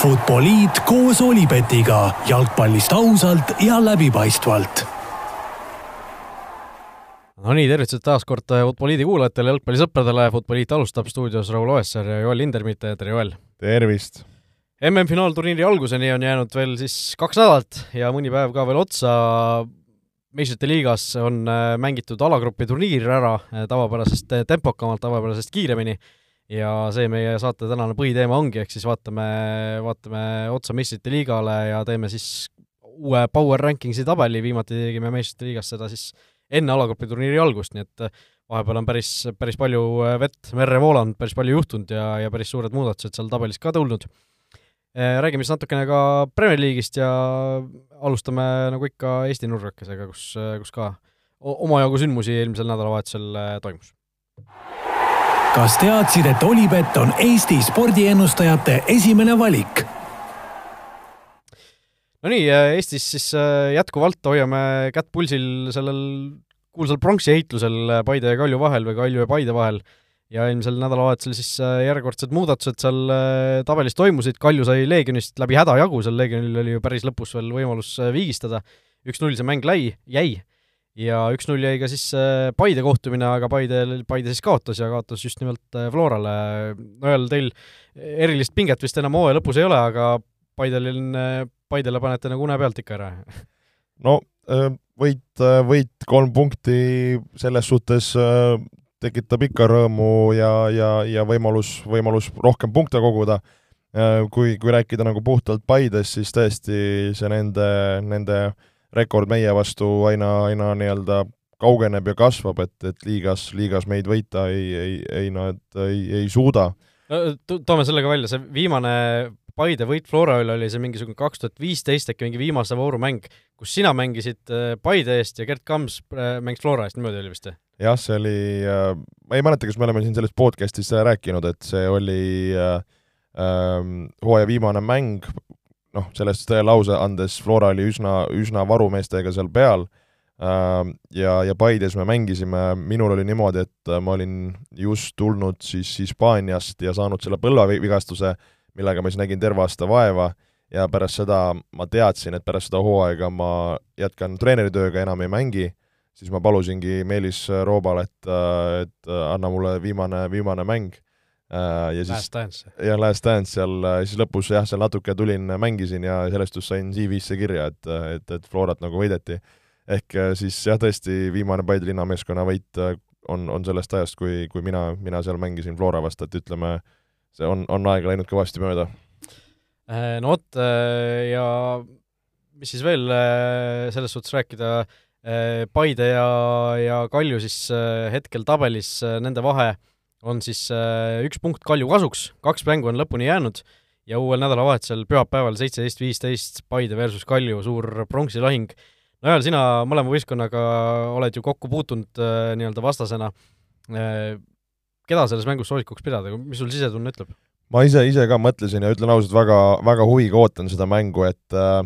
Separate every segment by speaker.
Speaker 1: Futboliit koos Olipetiga jalgpallist ausalt ja läbipaistvalt.
Speaker 2: Nonii, tervitused taas kord Futboliidi kuulajatele, jalgpallisõpradele, Futboliit alustab stuudios Raul Oessar ja Joel Lindermitt, tere Joel!
Speaker 3: tervist!
Speaker 2: MM-finaalturniiri alguseni on jäänud veel siis kaks nädalat ja mõni päev ka veel otsa, meistrite liigas on äh, mängitud alagrupi turniir ära äh, tavapärasest tempokamalt, tavapärasest kiiremini ja see meie saate tänane põhiteema ongi, ehk siis vaatame, vaatame otsa meistrite liigale ja teeme siis uue Power Rankingsi tabeli, viimati tegime meistrite liigas seda siis enne alagrupi turniiri algust, nii et vahepeal on päris, päris palju vett merre voolanud, päris palju juhtunud ja, ja päris suured muudatused seal tabelis ka tulnud. Räägime siis natukene ka Premier League'ist ja alustame nagu ikka Eesti nurgakesega, kus, kus ka omajagu sündmusi eelmisel nädalavahetusel toimus
Speaker 1: kas teadsid, et Olipet on Eesti spordiennustajate esimene valik?
Speaker 2: Nonii, Eestis siis äh, jätkuvalt hoiame kätt pulsil sellel kuulsal pronksi heitlusel Paide ja Kalju vahel või Kalju ja Paide vahel. Ja eelmisel nädalavahetusel siis äh, järjekordsed muudatused seal äh, tabelis toimusid, Kalju sai Leegionist läbi häda jagu, seal Leegionil oli ju päris lõpus veel võimalus viigistada, üks-null see mäng läi, jäi ja üks-null jäi ka siis äh, Paide kohtumine, aga Paide, Paide siis kaotas ja kaotas just nimelt äh, Florale. nojal, teil erilist pinget vist enam hooaja lõpus ei ole, aga Paidel on, äh, Paidele panete nagu une pealt ikka ära?
Speaker 3: no võit, võit kolm punkti selles suhtes tekitab ikka rõõmu ja, ja, ja võimalus, võimalus rohkem punkte koguda. kui, kui rääkida nagu puhtalt Paidest, siis tõesti see nende, nende äh, rekord meie vastu aina, aina nii-öelda kaugeneb ja kasvab, et, et liigas, liigas meid võita ei, ei, ei nad ei, ei suuda.
Speaker 2: no toome selle ka välja, see viimane Paide võit Flora üle oli see mingisugune kaks tuhat viisteist äkki mingi viimase vooru mäng, kus sina mängisid äh, Paide eest ja Gerd Kams äh, mängis Flora eest, niimoodi oli vist?
Speaker 3: jah, see oli, äh, ma ei mäleta, kas me oleme siin selles podcastis rääkinud, et see oli äh, hooaja viimane mäng noh, sellest tõe lause andes Flora oli üsna, üsna varumeestega seal peal äh, ja, ja Paides me mängisime, minul oli niimoodi, et ma olin just tulnud siis Hispaaniast ja saanud selle põlvevigastuse, millega ma siis nägin terve aasta vaeva. Ja pärast seda ma teadsin, et pärast seda hooaega ma jätkan treeneritööga, enam ei mängi, siis ma palusingi Meelis Roobal, et, et anna mulle viimane, viimane mäng.
Speaker 2: Äh, ja siis Last Dance.
Speaker 3: jah, Last Dance seal, äh, siis lõpus jah, seal natuke tulin, mängisin ja sellest just sain CV-sse kirja, et, et, et Florat nagu võideti. ehk äh, siis jah, tõesti viimane Paide linnameeskonna võit on, on sellest ajast, kui, kui mina, mina seal mängisin Flora vastu, et ütleme, see on, on aega läinud kõvasti mööda.
Speaker 2: No vot, ja mis siis veel selles suhtes rääkida, Paide ja, ja Kalju siis hetkel tabelis, nende vahe on siis äh, üks punkt Kalju kasuks, kaks mängu on lõpuni jäänud ja uuel nädalavahetusel pühapäeval seitseteist viisteist Paide versus Kalju, suur pronksi lahing. no Joel, sina mõlema võistkonnaga oled ju kokku puutunud äh, nii-öelda vastasena äh,. keda selles mängus soovikuks pidada, mis sul sisetunne ütleb?
Speaker 3: ma ise, ise ka mõtlesin ja ütlen ausalt, väga, väga huviga ootan seda mängu, et äh,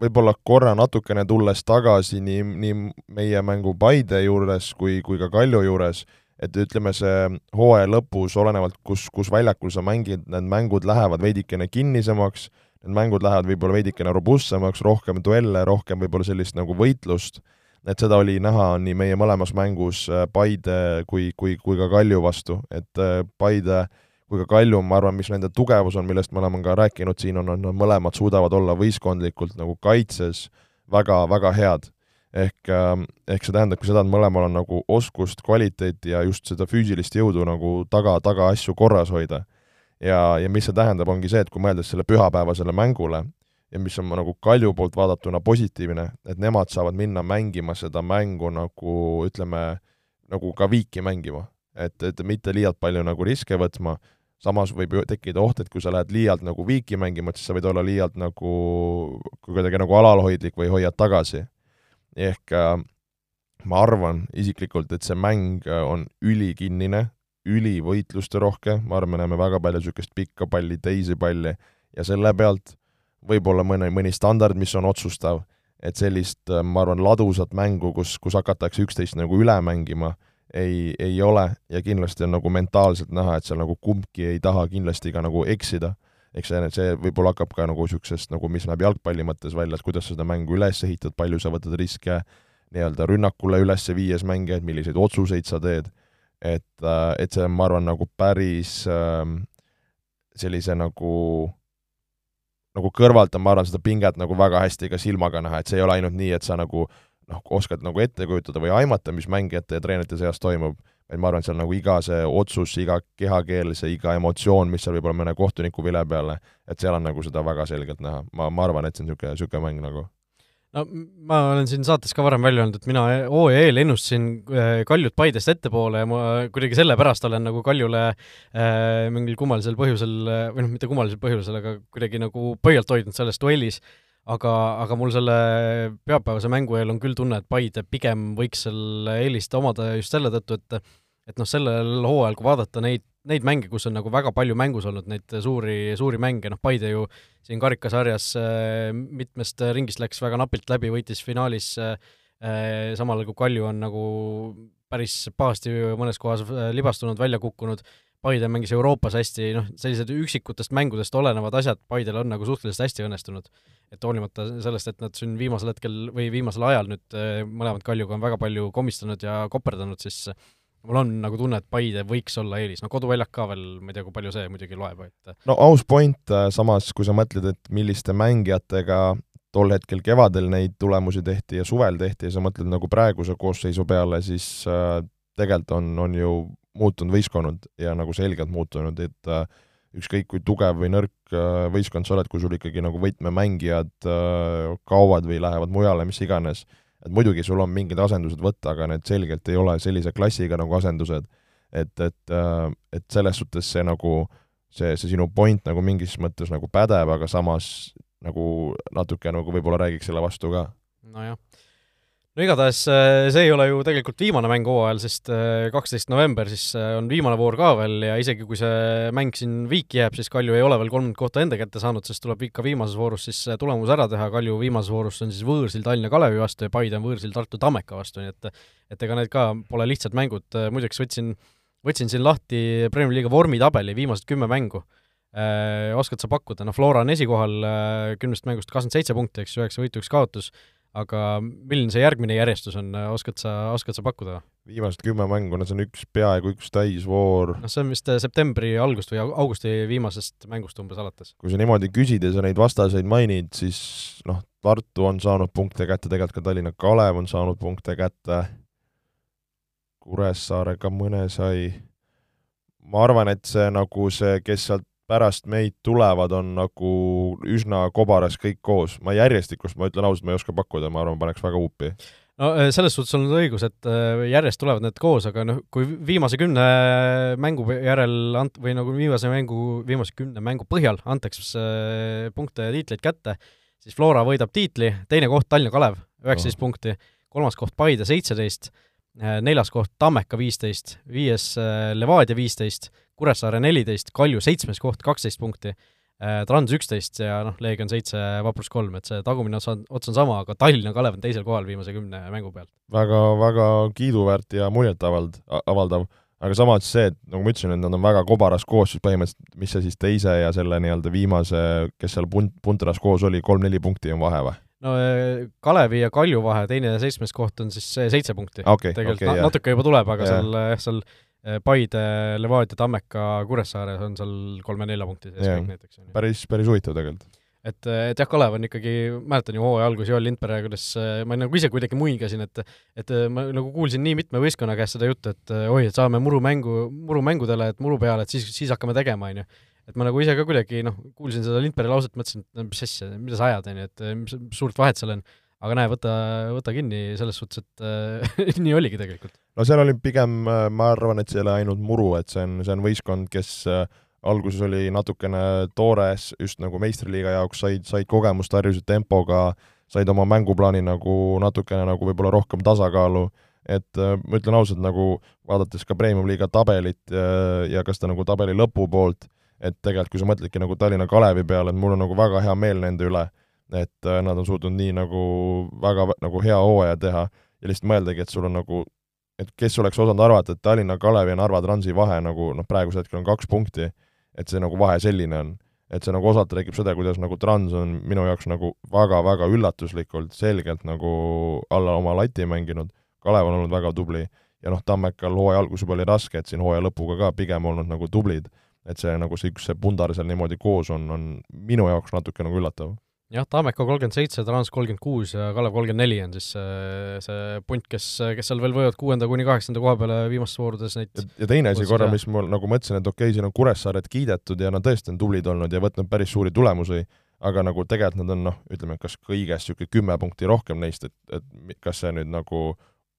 Speaker 3: võib-olla korra natukene tulles tagasi nii, nii meie mängu Paide juures kui, kui ka Kalju juures äh,, et ütleme, see hooaja lõpus, olenevalt kus, kus väljakul sa mängid, need mängud lähevad veidikene kinnisemaks, need mängud lähevad võib-olla veidikene robustsemaks, rohkem duelle, rohkem võib-olla sellist nagu võitlust, et seda oli näha nii meie mõlemas mängus äh, Paide kui, kui, kui ka Kalju vastu, et äh, Paide kui ka Kalju, ma arvan, mis nende tugevus on, millest me oleme ka rääkinud siin, on, on nad mõlemad suudavad olla võistkondlikult nagu kaitses väga, väga head ehk, ähm, ehk see tähendabki seda, et mõlemal on nagu oskust, kvaliteeti ja just seda füüsilist jõudu nagu taga, taga asju korras hoida. ja, ja mis see tähendab, ongi see, et kui mõeldes selle pühapäevasele mängule ja mis on nagu Kalju poolt vaadatuna positiivne, et nemad saavad minna mängima seda mängu nagu ütleme, nagu ka viiki mängima. et, et mitte liialt palju nagu riske võtma, samas võib ju tekkida oht, et kui sa lähed liialt nagu viiki mängima, et siis sa võid olla liialt nagu kuidagi nagu alalhoidlik või hoiad tagasi ehk äh, ma arvan isiklikult, et see mäng äh, on ülikinnine, ülivõitlusterohke, ma arvan, me näeme väga palju niisugust pikka palli, teisi palli. Ja selle pealt võib-olla mõne, mõni standard, mis on otsustav, et sellist, äh, ma arvan, ladusat mängu, kus, kus hakatakse üksteist nagu üle mängima, ei, ei ole. Ja kindlasti on nagu mentaalselt näha, et seal nagu kumbki ei taha kindlasti ka nagu eksida. Eks see, see võib-olla hakkab ka nagu niisugusest nagu, mis näeb jalgpalli mõttes välja, et kuidas sa seda mängu üles ehitad, palju sa võtad riske nii-öelda rünnakule üles viies mängijaid, milliseid otsuseid sa teed, et, äh, et see on, ma arvan, nagu päris ähm, sellise nagu nagu kõrvalt on, ma arvan, seda pinget nagu väga hästi ka silmaga näha, et see ei ole ainult nii, et sa nagu noh, oskad nagu ette kujutada või aimata, mis mängijate ja treenerite seas toimub, vaid ma arvan, et seal nagu iga see otsus, iga kehakeel, see iga emotsioon, mis seal võib olla mõne kohtuniku vile peale, et seal on nagu seda väga selgelt näha. ma, ma arvan, et see on niisugune, niisugune mäng nagu
Speaker 2: no ma olen siin saates ka varem välja öelnud, et mina hooaja eel ennustasin äh, Kaljut Paidest ettepoole ja ma kuidagi sellepärast olen nagu Kaljule äh, mingil kummalisel põhjusel, või noh, mitte kummalisel põhjusel, aga kuidagi nagu pöialt hoidnud selles duellis, aga, aga mul selle pühapäevase mängu eel on küll tunne, et Paide pigem võiks selle eelist omada just selle tõttu, et et noh, sellel hooajal, kui vaadata neid, neid mänge, kus on nagu väga palju mängus olnud neid suuri, suuri mänge, noh Paide ju siin karikasarjas äh, mitmest ringist läks väga napilt läbi, võitis finaalis äh, äh, samal ajal kui Kalju on nagu päris pahasti mõnes kohas libastunud, välja kukkunud, Paide mängis Euroopas hästi, noh, sellised üksikutest mängudest olenevad asjad Paidel on nagu suhteliselt hästi õnnestunud. et hoolimata sellest, et nad siin viimasel hetkel või viimasel ajal nüüd mõlemad Kaljuga on väga palju komistanud ja koperdanud, siis mul on nagu tunne, et Paide võiks olla eelis, no koduväljak ka veel, ma ei tea, kui palju see muidugi loeb, et
Speaker 3: no aus point, äh, samas kui sa mõtled, et milliste mängijatega tol hetkel kevadel neid tulemusi tehti ja suvel tehti ja sa mõtled nagu praeguse koosseisu peale, siis äh, tegelikult on, on ju muutunud võistkond ja nagu selgelt muutunud, et äh, ükskõik kui tugev või nõrk äh, võistkond sa oled, kui sul ikkagi nagu võtmemängijad äh, kaovad või lähevad mujale, mis iganes, et muidugi sul on mingid asendused võtta, aga need selgelt ei ole sellise klassiga nagu asendused, et, et, äh, et selles suhtes see nagu, see, see sinu point nagu mingis mõttes nagu pädeb, aga samas nagu natuke nagu võib-olla räägiks selle vastu ka.
Speaker 2: nojah no igatahes äh, see ei ole ju tegelikult viimane mäng hooajal, sest äh, kaksteist november siis äh, on viimane voor ka veel ja isegi kui see mäng siin viiki jääb, siis Kalju ei ole veel kolmandat kohta enda kätte saanud, sest tuleb ikka viimases voorus siis tulemus ära teha, Kalju viimases voorus on siis võõrsil Tallinna Kalevi vastu ja Paide on võõrsil Tartu Tammeka vastu, nii et et ega need ka pole lihtsad mängud, muideks võtsin, võtsin siin lahti Premier League'i vormitabeli viimased kümme mängu. Äh,. Oskad sa pakkuda, noh, Flora on esikohal äh, kümnest mängust kakskümmend seitse punkti, eks ju, üheksa võitu, üks kaotus aga milline see järgmine järjestus on, oskad sa, oskad sa pakkuda?
Speaker 3: viimased kümme mängu, no see on üks, peaaegu üks täisvoor.
Speaker 2: noh, see on vist septembri algust või augusti viimasest mängust umbes alates.
Speaker 3: kui sa niimoodi küsid ja sa neid vastaseid mainid, siis noh, Tartu on saanud punkte kätte, tegelikult ka Tallinna Kalev on saanud punkte kätte, Kuressaare ka mõne sai, ma arvan, et see nagu see, kes sealt pärast meid tulevad, on nagu üsna kobaras kõik koos. ma järjestikust, ma ütlen ausalt, ma ei oska pakkuda, ma arvan, paneks väga huupi.
Speaker 2: no eh, selles suhtes on õigus, et eh, järjest tulevad need koos, aga noh, kui viimase kümne mängu järel ant-, või nagu viimase mängu, viimase kümne mängu põhjal antakse eh, punkte ja tiitleid kätte, siis Flora võidab tiitli, teine koht Tallinna Kalev, üheksateist oh. punkti, kolmas koht Paide, seitseteist, neljas koht Tammeka, viisteist, viies Levadia, viisteist, Kuressaare neliteist, Kalju seitsmes koht, kaksteist punkti, äh, Trans üksteist ja noh, Leegion seitse, Vaprus kolm, et see tagumine ots on, ots on sama, aga Tallinna Kalev on teisel kohal viimase kümne mängu pealt.
Speaker 3: väga, väga kiiduväärt ja muljetavald-, avaldav, aga samas see, et nagu ma ütlesin, et nad on väga kobaras koosseis põhimõtteliselt, mis see siis teise ja selle nii-öelda viimase, kes seal punt, puntras koos oli, kolm-neli punkti on vahe või?
Speaker 2: no äh, Kalevi ja Kalju vahe, teine ja seitsmes koht on siis seitse punkti
Speaker 3: okay,.
Speaker 2: tegelikult
Speaker 3: okay,
Speaker 2: na natuke juba tuleb, aga ja. seal seal Paide, Levadia, Tammeka, Kuressaare on seal kolme-nelja punkti sees kõik näiteks.
Speaker 3: päris, päris huvitav tegelikult.
Speaker 2: et, et jah, Kalev on ikkagi, mäletan ju hooaja alguses Joel Lindpere, kuidas eh, ma nagu ise kuidagi muigasin, et et eh, ma nagu kuulsin nii mitme võistkonna käest seda juttu, et oi, et saame murumängu, murumängudele, et muru peale, et siis, siis hakkame tegema, on ju et ma nagu ise ka kuidagi noh, kuulsin seda Lindpere lauset, mõtlesin, et mis asja, mida sa ajad, on ju, et mis suurt vahet seal on aga näe, võta, võta kinni selles suhtes, et äh, nii oligi tegelikult.
Speaker 3: no seal oli pigem, äh, ma arvan, et see ei ole ainult muru, et see on, see on võistkond, kes äh, alguses oli natukene toores just nagu meistriliiga jaoks, said, said kogemust, harjusid tempoga, said oma mänguplaani nagu natukene nagu võib-olla rohkem tasakaalu, et äh, ma ütlen ausalt, nagu vaadates ka Premium-liiga tabelit ja, ja ka seda nagu tabeli lõpupoolt, et tegelikult kui sa mõtledki nagu Tallinna Kalevi peale, et mul on nagu väga hea meel nende üle et äh, nad on suutnud nii nagu väga nagu hea hooaja teha ja lihtsalt mõeldagi, et sul on nagu, et kes oleks osanud arvata, et Tallinna Kalevi ja Narva Transi vahe nagu noh, praegusel hetkel on kaks punkti, et see nagu vahe selline on. et see nagu osalt räägib seda, kuidas nagu Trans on minu jaoks nagu väga-väga üllatuslikult selgelt nagu alla oma lati mänginud, Kalev on olnud väga tubli ja noh, Tammekal hooaja algus juba oli raske, et siin hooaja lõpuga ka pigem olnud nagu tublid, et see nagu see üks, see pundar seal niimoodi koos on, on minu jaoks natuke nagu üllatav
Speaker 2: jah, Tammeka kolmkümmend seitse, Trans kolmkümmend kuus ja Kalev kolmkümmend neli on siis see, see punt, kes, kes seal veel võivad kuuenda kuni kaheksanda koha peale viimastes voorudes neid
Speaker 3: ja teine asi korra, mis mul nagu mõtlesin, et okei okay,, siin on Kuressaaret kiidetud ja nad tõesti on tublid olnud ja võtnud päris suuri tulemusi, aga nagu tegelikult nad on noh, ütleme, kas kõigest niisugune kümme punkti rohkem neist, et, et kas see nüüd nagu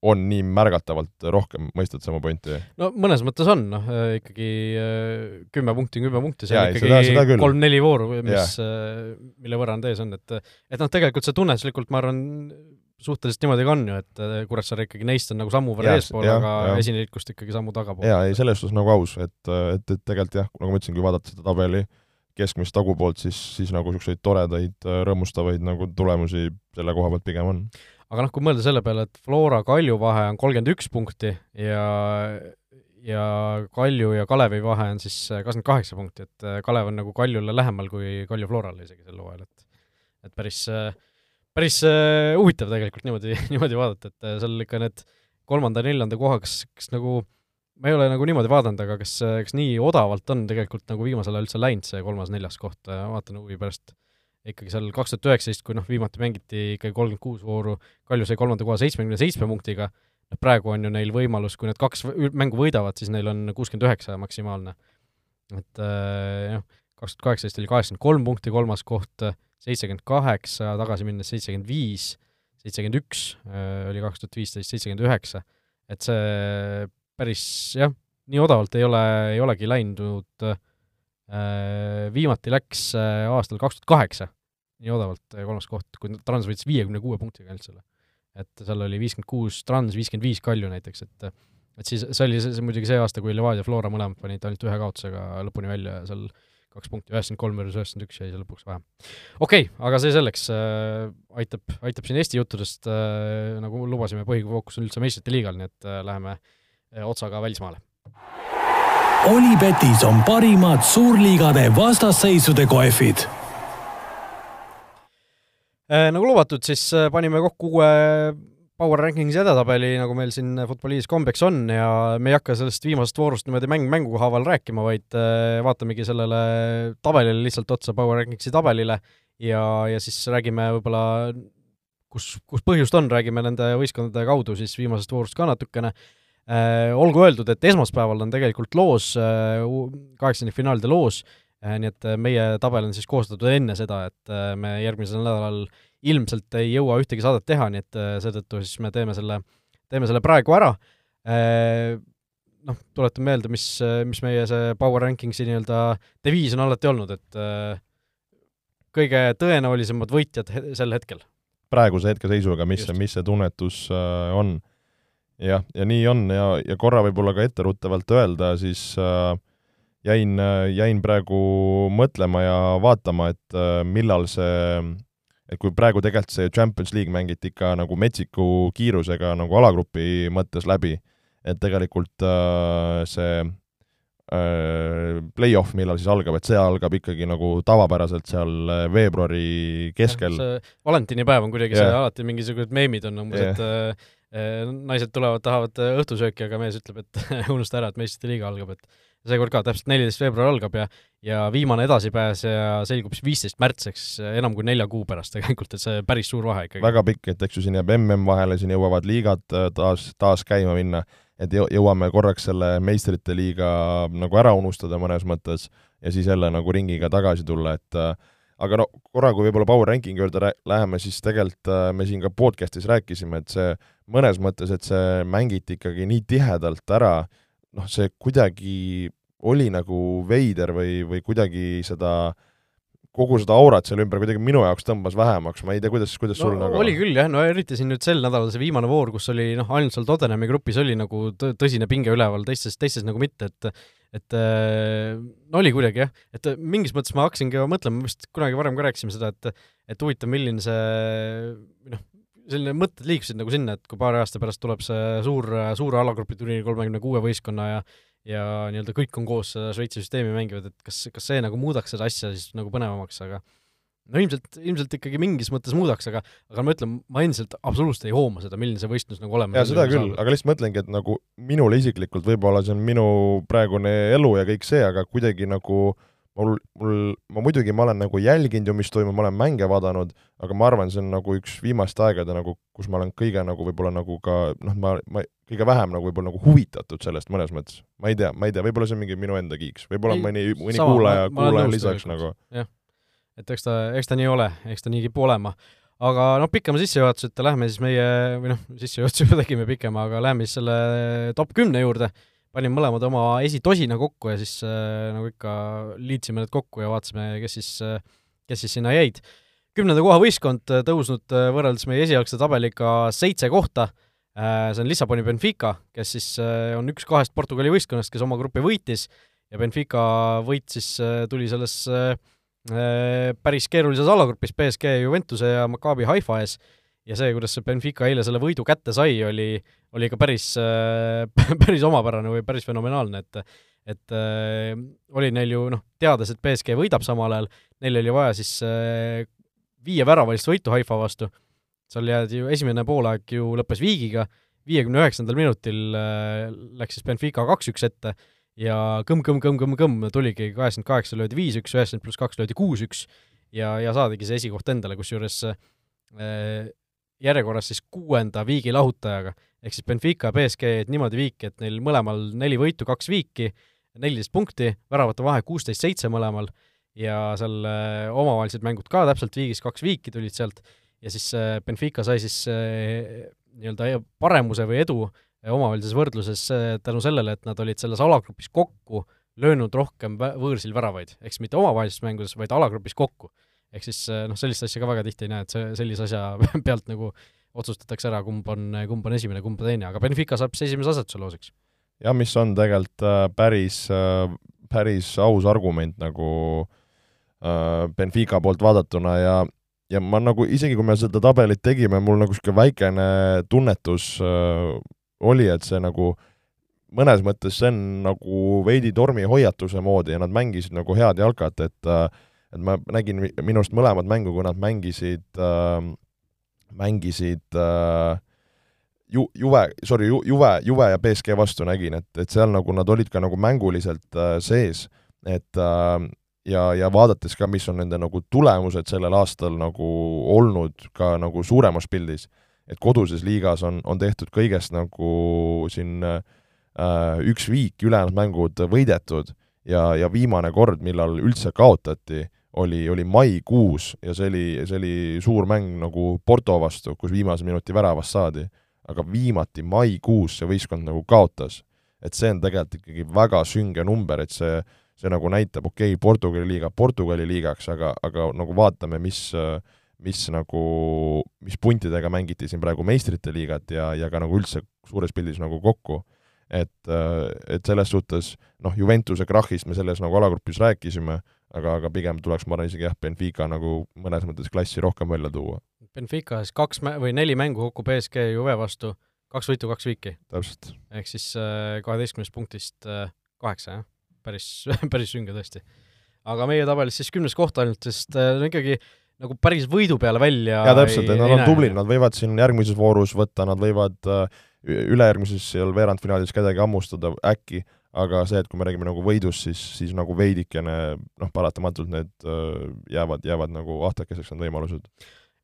Speaker 3: on nii märgatavalt rohkem, mõistad sama pointi?
Speaker 2: no mõnes mõttes on, noh ikkagi äh, kümme punkti on kümme punkti, see on ikkagi kolm-neli vooru, mis, äh, mille võrra nad ees on, et et noh, tegelikult see tunnetuslikult ma arvan, suhteliselt niimoodi ka on ju, et äh, Kuressaare ikkagi neist on nagu sammu võrra eespool, aga esiliikust ikkagi sammu tagapool.
Speaker 3: jaa, ei selles suhtes nagu aus, et, et, et tegelikult jah, nagu ma ütlesin, kui vaadata seda tabeli keskmist tagupoolt, siis, siis nagu niisuguseid toredaid, rõõmustavaid nagu tulemusi selle koha pealt pigem on
Speaker 2: aga noh, kui mõelda selle peale, et Flora Kalju vahe on kolmkümmend üks punkti ja ja Kalju ja Kalevi vahe on siis kakskümmend kaheksa punkti, et äh, Kalev on nagu Kaljule lähemal kui Kalju Florale isegi sel hooajal, et et päris, päris äh, huvitav tegelikult niimoodi, niimoodi vaadata, et äh, seal ikka need kolmanda-neljanda koha, kas, kas nagu ma ei ole nagu niimoodi vaadanud, aga kas, kas nii odavalt on tegelikult nagu viimasel ajal üldse läinud see kolmas-neljas koht, vaatan huvi pärast ikkagi seal kaks tuhat üheksateist, kui noh, viimati mängiti ikkagi kolmkümmend kuus vooru, Kalju sai kolmanda koha seitsmekümne seitsme punktiga, noh praegu on ju neil võimalus, kui nad kaks mängu võidavad, siis neil on kuuskümmend üheksa maksimaalne. et jah, kaks tuhat kaheksateist oli kaheksakümmend kolm punkti kolmas koht, seitsekümmend kaheksa, tagasi minnes seitsekümmend viis, seitsekümmend üks äh, oli kaks tuhat viisteist, seitsekümmend üheksa, et see päris jah, nii odavalt ei ole, ei olegi läinud Äh, viimati läks äh, aastal kaks tuhat kaheksa, nii odavalt äh, kolmas koht, kui Trans võitis viiekümne kuue punktiga ainult selle. et seal oli viiskümmend kuus Trans, viiskümmend viis Kalju näiteks, et et siis see oli see, see muidugi see aasta, kui Levadia Flora mõlemad panid ainult ühe kaotusega lõpuni välja ja seal kaks punkti, üheksakümmend kolm versus üheksakümmend üks jäi seal lõpuks vähem. okei okay,, aga see selleks äh,, aitab, aitab siin Eesti juttudest äh,, nagu lubasime, põhifookus on üldse meistrite liigal, nii et äh, läheme äh, otsaga välismaale
Speaker 1: Olipetis on parimad suurliigade vastasseisude kohvid
Speaker 2: äh, nagu lubatud, siis äh, panime kokku uue Power Rankingsi edetabeli, nagu meil siin Futboliidis kombeks on ja me ei hakka sellest viimasest voorust niimoodi mäng mängu haaval rääkima, vaid äh, vaatamegi sellele tabelile lihtsalt otsa, Power Rankingsi tabelile, ja, ja siis räägime võib-olla kus, kus põhjust on, räägime nende võistkondade kaudu siis viimasest voorust ka natukene. Äh, olgu öeldud, et esmaspäeval on tegelikult loos, äh, kaheksandikfinaalide loos, äh, nii et meie tabel on siis koostatud enne seda, et me järgmisel nädalal ilmselt ei jõua ühtegi saadet teha, nii et seetõttu siis me teeme selle, teeme selle praegu ära. Noh, tuletan meelde, mis, mis meie see Power Rankingsi nii-öelda deviis on alati olnud, et kõige tõenäolisemad võitjad sel hetkel.
Speaker 3: praeguse hetkeseisuga, mis, mis see tunnetus on jah, ja nii on ja, ja korra võib-olla ka etteruttavalt öelda, siis äh, jäin, jäin praegu mõtlema ja vaatama, et äh, millal see, et kui praegu tegelikult see Champions League mängiti ikka nagu metsiku kiirusega nagu alagrupi mõttes läbi, et tegelikult äh, see äh, play-off, millal siis algab, et see algab ikkagi nagu tavapäraselt seal äh, veebruari keskel.
Speaker 2: valentinipäev on kuidagi yeah. see, alati mingisugused meemid on umbes yeah., et äh, Äh, naised tulevad, tahavad äh, õhtusööki, aga mees ütleb, et unusta ära, et meistrite liiga algab, et seekord ka täpselt neliteist veebruar algab ja ja viimane edasipääseja selgub siis viisteist märts, eks enam kui nelja kuu pärast tegelikult, et see päris suur vahe ikkagi.
Speaker 3: väga pikk, et eks ju siin jääb mm vahele, siin jõuavad liigad äh, taas, taas käima minna, et jõuame korraks selle meistrite liiga nagu ära unustada mõnes mõttes ja siis jälle nagu ringiga tagasi tulla, et aga no korra, kui võib-olla Power Rankingi juurde läheme, siis tegelikult me siin ka podcast'is rääkisime, et see mõnes mõttes, et see mängiti ikkagi nii tihedalt ära, noh, see kuidagi oli nagu veider või, või kuidagi seda kogu seda aurat seal ümber kuidagi minu jaoks tõmbas vähemaks, ma ei tea, kuidas, kuidas
Speaker 2: no,
Speaker 3: sul nagu
Speaker 2: oli küll jah, no eriti siin nüüd sel nädalal see viimane voor, kus oli noh, ainult seal Tottenhami grupis oli nagu tõsine pinge üleval, teistes, teistes nagu mitte, et et no oli kuidagi jah, et mingis mõttes ma hakkasingi mõtlema, me vist kunagi varem ka rääkisime seda, et et huvitav, milline see noh, selline mõtted liikusid nagu sinna, et kui paari aasta pärast tuleb see suur, suure alagrupi turniiri kolmekümne kuue võistkonna ja ja nii-öelda kõik on koos seda Šveitsi süsteemi mängivad, et kas, kas see nagu muudaks seda asja siis nagu põnevamaks, aga no ilmselt, ilmselt ikkagi mingis mõttes muudaks, aga aga ma ütlen, ma endiselt absoluutselt ei hooma seda, milline see võistlus nagu olema
Speaker 3: jaa, seda küll, aga lihtsalt mõtlengi, et nagu minule isiklikult võib-olla see on minu praegune elu ja kõik see, aga kuidagi nagu mul, mul, ma muidugi, ma olen nagu jälginud ju, mis toimub, ma olen mänge vaadanud, aga ma arvan, see on nagu üks viimaste aegade nagu, kus ma olen kõige nagu võib-olla nagu ka noh, ma, ma kõige vähem nagu võib-olla nagu huvitatud sellest mõnes mõttes. ma ei tea, ma ei tea, võib-olla see on mingi minu enda kiiks, võib-olla mõni, mõni sama, kuulaja, kuulaja lisaks nagu.
Speaker 2: jah, et eks ta, eks ta nii ole, eks ta nii kipub olema. aga noh, pikema sissejuhatuseta lähme siis meie, või noh, sissejuhatuse juba tegime pikema, aga lähme siis selle top kümne juurde panime mõlemad oma esitosina kokku ja siis äh, nagu ikka liitsime need kokku ja vaatasime, kes siis äh,, kes siis sinna jäid. kümnenda koha võistkond äh, tõusnud äh, võrreldes meie esialgse tabeliga seitse kohta. Äh,, see on Lissaboni Benfica, kes siis äh, on üks kahest Portugali võistkonnast, kes oma grupi võitis. Ja Benfica võit siis äh, tuli selles äh, äh päris keerulises alagrupis BSG Juventuse ja Maccabi Haifa ees ja see, kuidas see Benfica eile selle võidu kätte sai, oli, oli ikka päris äh,, päris omapärane või päris fenomenaalne, et et äh, oli neil ju noh, teades, et BSG võidab samal ajal, neil oli vaja siis äh, viie väravalist võitu Haifa vastu, seal jäädi ju, esimene poolaeg ju lõppes viigiga, viiekümne üheksandal minutil äh, läks siis Benfica kaks-üks ette ja kõmm-kõmm-kõmm-kõmm-kõmm tuligi, kaheksakümmend kaheksa löödi viis-üks, üheksakümmend pluss kaks löödi kuus-üks ja, ja saadigi see esikoht endale, kusjuures äh, järjekorras siis kuuenda viigi lahutajaga, ehk siis Benfica BSG niimoodi viiki, et neil mõlemal neli võitu, kaks viiki, neliteist punkti, väravate vahe kuusteist-seitse mõlemal. Ja seal äh, omavahelised mängud ka täpselt viigis, kaks viiki tulid sealt. Ja siis äh, Benfica sai siis äh, nii-öelda paremuse või edu omavahelises võrdluses tänu sellele, et nad olid selles alagrupis kokku löönud rohkem võõrsil väravaid, ehk siis mitte omavahelistes mängudes, vaid alagrupis kokku ehk siis eh, noh, sellist asja ka väga tihti ei näe, et see, sellise asja pealt nagu otsustatakse ära, kumb on, kumb on esimene, kumb on teine, aga Benfica saab siis esimese asetuse loosiks.
Speaker 3: jah, mis on tegelikult äh, päris, äh, päris aus argument nagu äh, Benfica poolt vaadatuna ja ja ma nagu, isegi kui me seda tabelit tegime, mul nagu niisugune väikene tunnetus äh, oli, et see nagu mõnes mõttes see on nagu veidi tormihoiatuse moodi ja nad mängisid nagu head jalkat, et äh, et ma nägin minu arust mõlemad mängu, kui nad mängisid äh,, mängisid äh, ju-, Juve, sorry, ju-, Juve, Juve ja BSG vastu nägin, et, et seal nagu nad olid ka nagu mänguliselt äh, sees, et äh, ja, ja vaadates ka, mis on nende nagu tulemused sellel aastal nagu olnud ka nagu suuremas pildis, et koduses liigas on, on tehtud kõigest nagu siin äh, üks viik, ülejäänud mängud võidetud ja, ja viimane kord, millal üldse kaotati, oli, oli maikuus ja see oli, see oli suur mäng nagu Porto vastu, kus viimase minuti väravast saadi. aga viimati maikuus see võistkond nagu kaotas. et see on tegelikult ikkagi väga sünge number, et see, see nagu näitab, okei okay,, Portugali liiga Portugali liigaks, aga, aga nagu vaatame, mis mis nagu, mis puntidega mängiti siin praegu meistrite liigat ja, ja ka nagu üldse suures pildis nagu kokku et, et selles suhtes noh, Juventuse krahhist me selles nagu alagrupis rääkisime, aga, aga pigem tuleks, ma arvan, isegi jah, Benfica nagu mõnes mõttes klassi rohkem välja tuua.
Speaker 2: Benficas kaks mä-, või neli mängu kokku BSG Juve vastu, kaks võitu, kaks viiki.
Speaker 3: täpselt.
Speaker 2: ehk siis äh, kaheteistkümnest punktist äh, kaheksa, jah? päris päris sünge tõesti. aga meie tabelis siis kümnes koht ainult, sest äh, no ikkagi nagu päris võidu peale välja
Speaker 3: jaa, täpselt, et nad on tublid, nad võivad siin järgmises voorus võtta, nad võivad ülejärgmises seal veerandfinaalis kedagi hammustada äkki, aga see, et kui me räägime nagu võidust, siis, siis nagu veidikene noh, paratamatult need äh, jäävad, jäävad nagu ahtakeseks need võimalused.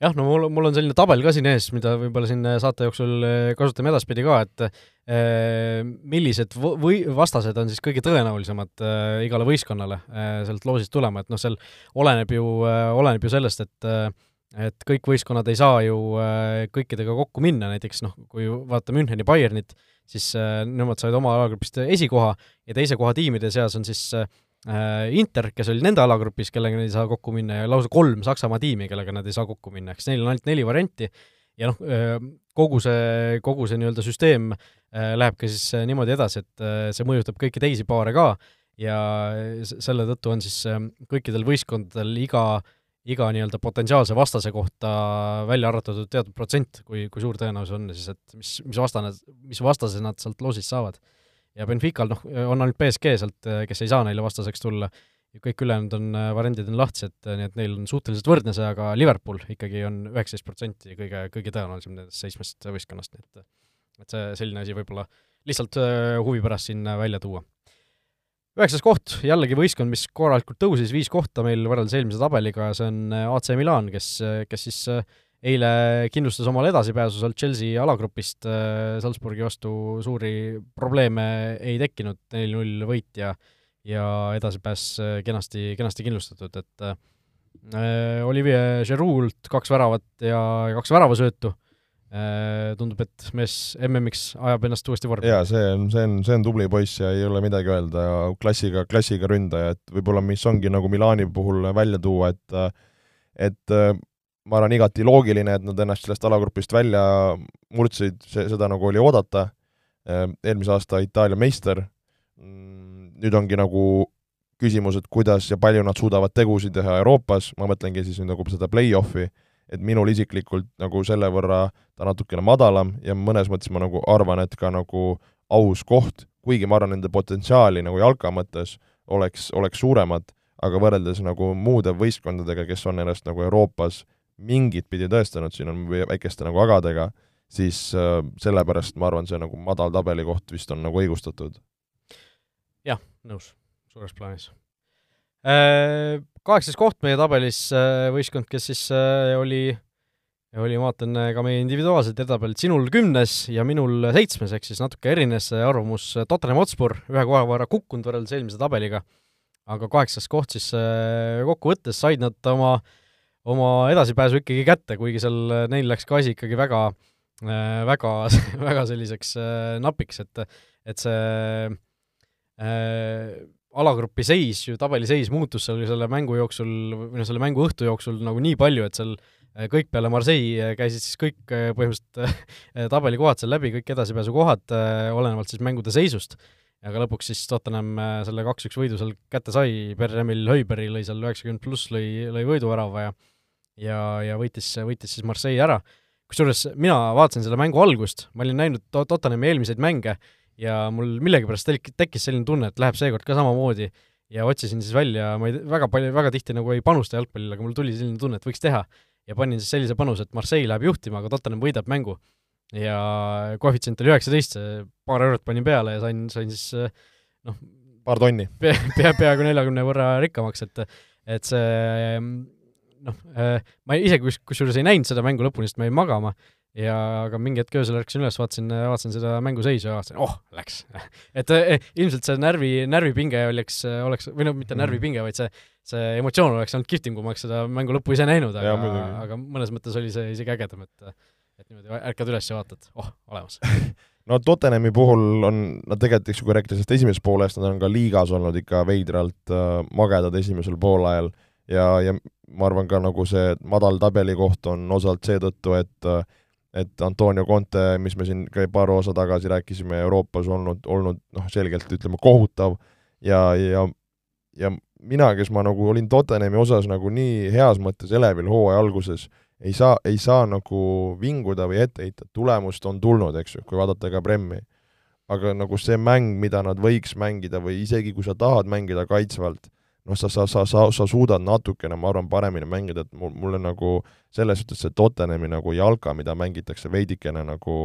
Speaker 2: jah, no mul, mul on selline tabel ka siin ees, mida võib-olla siin saate jooksul äh, kasutame edaspidi ka, et äh, millised või vastased on siis kõige tõenäolisemad äh, igale võistkonnale äh, sealt loosist tulema, et noh, seal oleneb ju äh,, oleneb ju sellest, et äh, et kõik võistkonnad ei saa ju äh, kõikidega kokku minna, näiteks noh, kui vaatame Müncheni Bayernit, siis äh, nemad said oma alagrupist esikoha ja teise koha tiimide seas on siis äh, Inter, kes oli nende alagrupis, kellega nad ei saa kokku minna, ja lausa kolm Saksamaa tiimi, kellega nad ei saa kokku minna, eks neil on ainult neli varianti ja noh, kogu see, kogu see nii-öelda süsteem läheb ka siis niimoodi edasi, et see mõjutab kõiki teisi paare ka. Ja selle tõttu on siis kõikidel võistkondadel iga äh, iga nii-öelda potentsiaalse vastase kohta välja arvutatud teatud protsent, kui, kui suur tõenäosus on siis, et mis, mis vastane, mis vastase nad sealt loosist saavad. ja Benfical noh, on ainult BSG sealt, kes ei saa neile vastaseks tulla, ja kõik ülejäänud on, variandid on lahtised, nii et neil on suhteliselt võrdne see, aga Liverpool ikkagi on üheksateist protsenti kõige, kõige tõenäolisem nendest seitsmest võistkonnast, nii et et see, selline asi võib-olla lihtsalt huvi pärast siin välja tuua üheksas koht, jällegi võistkond, mis korralikult tõusis, viis kohta meil võrreldes eelmise tabeliga, see on äh, AC Milan, kes, äh, kes siis äh, eile kindlustas omale edasipääsu sealt Chelsea alagrupist, Salzburgi vastu suuri probleeme ei tekkinud, neli-null võit ja ja edasipääs kenasti, kenasti kindlustatud, et äh, Olivier Giroud kaks väravat ja kaks väravasöötu. Äh, tundub, et mees MM-iks ajab ennast uuesti vormi.
Speaker 3: jaa, see on, see on, see on tubli poiss ja ei ole midagi öelda. Ja klassiga, klassiga ründaja, et võib-olla mis ongi nagu Milani puhul välja tuua, et et ma arvan, igati loogiline, et nad ennast sellest alagrupist välja murdsid, see, seda nagu oli oodata, eelmise aasta Itaalia meister, mm, nüüd ongi nagu küsimus, et kuidas ja palju nad suudavad tegusid teha Euroopas, ma mõtlengi siis nüüd nagu seda play-off'i, et minul isiklikult nagu selle võrra ta natukene madalam ja mõnes mõttes ma nagu arvan, et ka nagu aus koht, kuigi ma arvan, nende potentsiaali nagu jalka mõttes oleks, oleks suuremad, aga võrreldes nagu muude võistkondadega, kes on ennast nagu Euroopas mingit pidi tõestanud, siin on väikeste nagu agadega, siis äh, sellepärast ma arvan, see nagu madal tabelikoht vist on nagu õigustatud.
Speaker 2: jah, nõus, suures plaanis äh, kaheksas koht meie tabelis äh, võistkond, kes siis äh, oli, oli, ma vaatan äh, ka meie individuaalset edetabelt, sinul kümnes ja minul seitsmes, ehk siis natuke erines arvamus Tottenham Hotspur, ühe koha võrra kukkunud võrreldes eelmise tabeliga, aga kaheksas koht siis kokkuvõttes said nad oma, oma edasipääsu ikkagi kätte, kuigi seal neil läks ka asi ikkagi väga väga, väga selliseks napiks, et, et see alagrupi seis ju, tabeliseis muutus seal selle mängu jooksul, või noh, selle mängu õhtu jooksul nagu nii palju, et seal äh, kõik peale Marseille äh, käisid siis kõik äh, põhimõtteliselt tabelikohad seal läbi, kõik edasipääsukohad, olenevalt siis mängude seisust. aga lõpuks siis Tottenham selle kaks-üks võidu seal kätte sai, Per-Emil Höiberi lõi seal üheksakümmend pluss, lõi, lõi võiduvärava ja ja, ja võitis, võitis siis Marseille ära. kusjuures mina vaatasin selle mängu algust, ma olin näinud Tottenhami eelmiseid mänge ja mul millegipärast tek-, tekkis selline tunne, et läheb seekord ka samamoodi ja otsisin siis välja, ma ei, väga palju, väga tihti nagu ei panusta jalgpallile, aga mul tuli selline tunne, et võiks teha. ja panin siis sellise panuse, et Marseille läheb juhtima, aga Tottenham võidab mängu. ja koefitsient oli üheksateist, paar eurot panin peale ja sain, sain siis noh,
Speaker 3: paar tonni
Speaker 2: pea, pea, peaaegu neljakümne võrra rikkamaks, et et see noh, ma isegi kus, kusjuures ei näinud seda mängu lõpuni, sest ma jäin magama ja aga mingi hetk öösel ärkasin üles, vaatasin, vaatasin seda mänguseisu ja vaatasin, oh, läks. Et eh, ilmselt see närvi, närvipinge oleks, oleks, või no mitte närvipinge, vaid see, see emotsioon oleks olnud kihvtim, kui ma oleks seda mängu lõppu ise näinud, aga, aga mõnes mõttes oli see isegi ägedam, et et niimoodi ärkad üles ja vaatad, oh, olemas.
Speaker 3: No Tottenhami puhul on, nad tegelikult, eks ju, kui rääkida sellest esimesest poolest, nad on ka liigas olnud ikka veidralt äh, magedad esimesel poolajal ja, ja ma arvan ka nagu see madal tabelikoht on osalt seetõttu, et äh, et Antonio Conte, mis me siin paar osa tagasi rääkisime, Euroopas olnud, olnud noh, selgelt ütleme, kohutav ja, ja ja mina, kes ma nagu olin Tottenhami osas nagu nii heas mõttes elevil hooaja alguses, ei saa, ei saa nagu vinguda või ette heita, tulemust on tulnud, eks ju, kui vaadata ka Premmi. aga nagu see mäng, mida nad võiks mängida või isegi kui sa tahad mängida kaitsvalt, noh, sa, sa, sa, sa, sa suudad natukene, ma arvan, paremini mängida, et mul, mulle nagu selles suhtes see Tottenhami nagu jalka, mida mängitakse veidikene nagu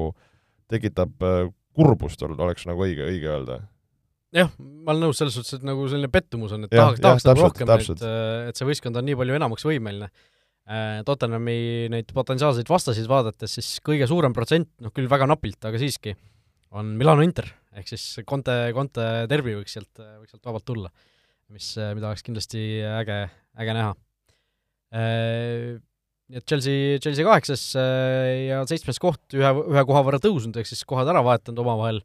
Speaker 3: tekitab äh, kurbust, oleks nagu õige, õige öelda.
Speaker 2: jah, ma olen nõus selles suhtes, et nagu selline pettumus on, et ja, tahaks, tahaks nagu rohkem, et, et see võistkond on nii palju enamaks võimeline. Äh, Tottenhami neid potentsiaalseid vastaseid vaadates, siis kõige suurem protsent, noh küll väga napilt, aga siiski, on Milano Inter, ehk siis Conte, Conte derbi võiks sealt, võiks sealt vabalt tulla mis, mida oleks kindlasti äge, äge näha. Äh, nii et Chelsea, Chelsea kaheksas äh, ja seitsmes koht, ühe, ühe koha võrra tõusnud, ehk siis kohad ära vahetanud omavahel.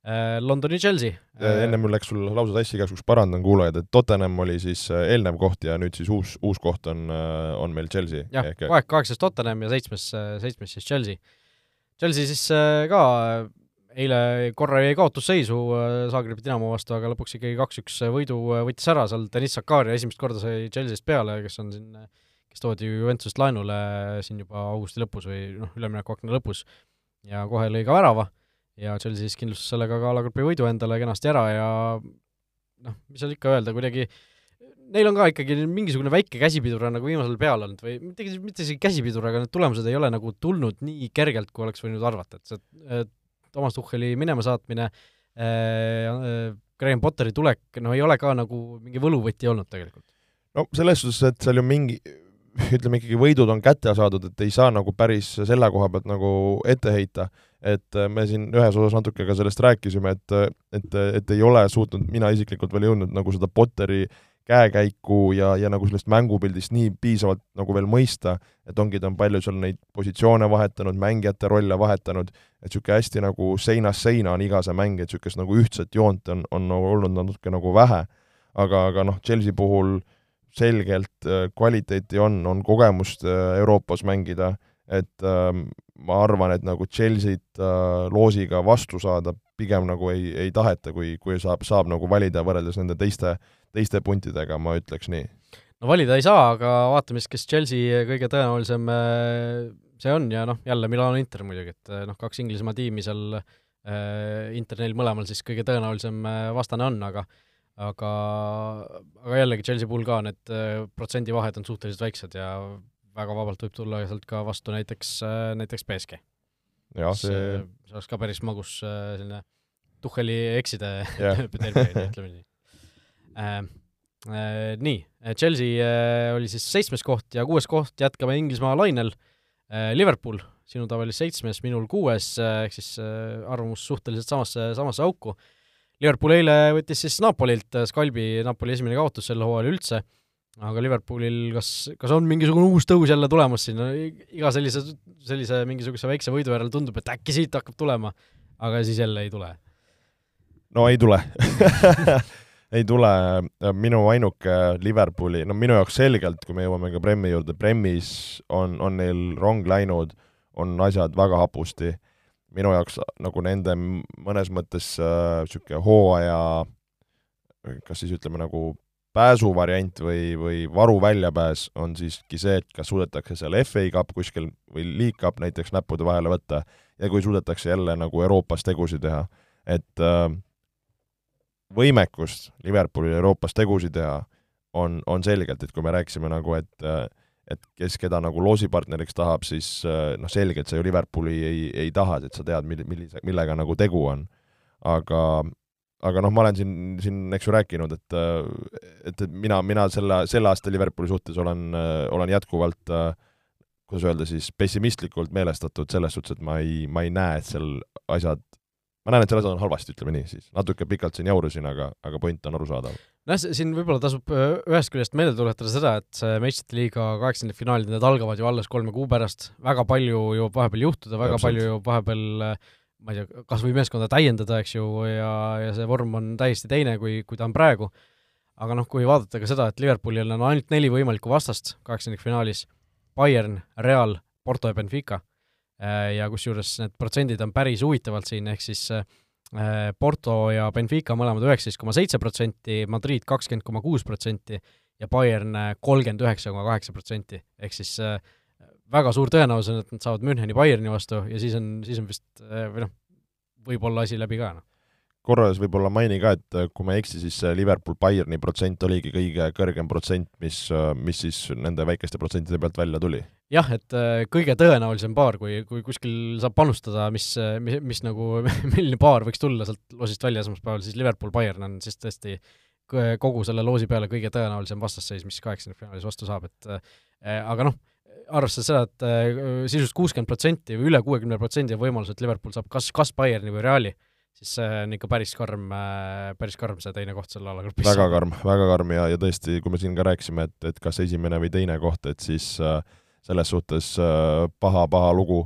Speaker 2: Äh, Londoni Chelsea.
Speaker 3: enne mul läks sul lause sassi, igaks juhuks parandan kuulajaid, et Tottenham oli siis eelnev koht ja nüüd siis uus, uus koht on, on meil Chelsea.
Speaker 2: jah, kaheksas Tottenham ja seitsmes, seitsmes siis Chelsea. Chelsea siis ka eile korra jäi kaotusseisu äh, Dinamo vastu, aga lõpuks ikkagi kaks-üks võidu äh, võttis ära, seal Deniss Sakari esimest korda sai Chelsea'st peale, kes on siin, kes toodi Juventusest laenule siin juba augusti lõpus või noh, üleminekuakna lõpus. Ja kohe lõi ka värava ja Chelsea siis kindlustas sellega ka alagrupi võidu endale kenasti ära ja noh, mis seal ikka öelda, kuidagi neil on ka ikkagi mingisugune väike käsipidur on nagu viimasel peal olnud või mitte, mitte isegi käsipidur, aga need tulemused ei ole nagu tulnud nii kergelt, kui oleks võinud arvata, et see Toomas Tuhheli minema saatmine äh,, äh, Graham Potteri tulek, no ei ole ka nagu mingi võluvõti olnud tegelikult.
Speaker 3: no selles suhtes, et seal ju mingi, ütleme ikkagi võidud on kätte saadud, et ei saa nagu päris selle koha pealt nagu ette heita, et äh, me siin ühes osas natuke ka sellest rääkisime, et, et, et ei ole suutnud, mina isiklikult veel jõudnud nagu seda Potteri äh, käekäiku ja, ja nagu sellest mängupildist nii piisavalt nagu veel mõista, et ongi, ta on palju seal neid positsioone vahetanud, mängijate rolle vahetanud, et niisugune hästi nagu seinast seina on iga see mäng, et niisugust nagu ühtset joont on, on nagu olnud natuke nagu vähe. aga, aga noh, Chelsea puhul selgelt äh, kvaliteeti on, on kogemust äh, Euroopas mängida, et äh, ma arvan, et nagu Chelsea't äh, loosiga vastu saada pigem nagu ei, ei taheta, kui, kui saab, saab nagu valida võrreldes nende teiste äh, teiste puntidega, ma ütleks nii.
Speaker 2: no valida ei saa, aga vaatame siis, kes Chelsea kõige tõenäolisem äh, see on ja noh, jälle Milano Inter muidugi, et äh, noh, kaks Inglismaa tiimi seal äh, Inter neil mõlemal siis kõige tõenäolisem vastane on, aga aga, aga jällegi Chelsea puhul ka need protsendivahed on suhteliselt väiksed ja väga vabalt võib tulla sealt ka vastu näiteks, näiteks BSG.
Speaker 3: jah, see
Speaker 2: see oleks ka päris magus selline Tuhheli ekside yeah. ütleme nii äh,. Äh, nii, Chelsea äh, oli siis seitsmes koht ja kuues koht jätkame Inglismaa lainel äh,. Liverpool, sinu tabel seitsmes, minul kuues äh,, ehk siis äh, arvamus suhteliselt samasse, samasse auku. Liverpool eile võttis siis Napolilt äh, skalbi, Napoli esimene kaotus sel hooajal üldse, aga Liverpoolil kas, kas on mingisugune uus tõus jälle tulemas siin, iga sellise, sellise mingisuguse väikse võidu järel tundub, et äkki siit hakkab tulema, aga siis jälle ei tule?
Speaker 3: no ei tule ei tule, minu ainuke Liverpooli, no minu jaoks selgelt, kui me jõuame ka Premi juurde, Premis on, on neil rong läinud, on asjad väga hapusti. minu jaoks nagu nende mõnes mõttes niisugune äh, hooaja kas siis ütleme nagu pääsuvariant või, või varu väljapääs on siiski see, et kas suudetakse seal FA Cup kuskil või League Cup näiteks näppude vahele võtta ja kui suudetakse jälle nagu Euroopas tegusid teha. et äh, võimekust Liverpoolil Euroopas tegusid teha on, on selgelt, et kui me rääkisime nagu, et et kes keda nagu loosipartneriks tahab, siis noh, selgelt sa ju Liverpooli ei, ei taha, et sa tead, mil-, millise, millega nagu tegu on. aga, aga noh, ma olen siin, siin eks ju rääkinud, et et, et mina, mina selle, selle aasta Liverpooli suhtes olen, olen jätkuvalt kuidas öelda siis, pessimistlikult meelestatud selles suhtes, et ma ei, ma ei näe, et seal asjad ma näen, et seal asjad on halvasti, ütleme nii siis. natuke pikalt siin jaurasin, aga, aga point on arusaadav.
Speaker 2: nojah, siin võib-olla tasub ühest küljest meelde tuletada seda, et see meistrite liiga kaheksakümnendate finaalid, need algavad ju alles kolme kuu pärast, väga palju jõuab vahepeal juhtuda, väga Täpselt. palju jõuab vahepeal ma ei tea, kas või meeskonda täiendada, eks ju, ja, ja see vorm on täiesti teine, kui, kui ta on praegu. aga noh, kui vaadata ka seda, et Liverpoolil on ainult neli võimalikku vastast kaheksakümnendate finaalis, Bayern, Real, Porto ja Benfica Äh, ja kusjuures need protsendid on päris huvitavalt siin, ehk siis äh, Porto ja Benfica mõlemad üheksateist koma seitse protsenti, Madrid kakskümmend koma kuus protsenti ja Bayern äh, kolmkümmend üheksa koma kaheksa protsenti, ehk siis väga suur tõenäosus on, et nad saavad Müncheni Bayerni vastu ja siis on, siis on vist või noh, võib-olla asi läbi ka, noh.
Speaker 3: Korra võib-olla maini ka, et kui ma ei eksi, siis Liverpool-Bayerni protsent oligi kõige kõrgem protsent, mis, mis siis nende väikeste protsentide pealt välja tuli.
Speaker 2: Jah, et kõige tõenäolisem paar, kui, kui kuskil saab panustada, mis, mis, mis nagu, milline paar võiks tulla sealt loosist välja esmaspäeval, siis Liverpool-Bayern on siis tõesti kogu selle loosi peale kõige tõenäolisem vastasseis, mis kaheksakümnendfinaalis vastu saab, et äh, aga noh, arvestades seda, et äh, sisuliselt kuuskümmend protsenti või üle kuuekümne protsendi on võimalus, et Liverpool saab kas, kas Bayerni või Reali, siis see on ikka päris karm, päris karm see teine koht selle alagrupis.
Speaker 3: väga karm, väga karm ja, ja tõesti, kui me siin ka rääkisime, et, et kas esimene või teine koht, et siis äh, selles suhtes paha-paha äh, lugu,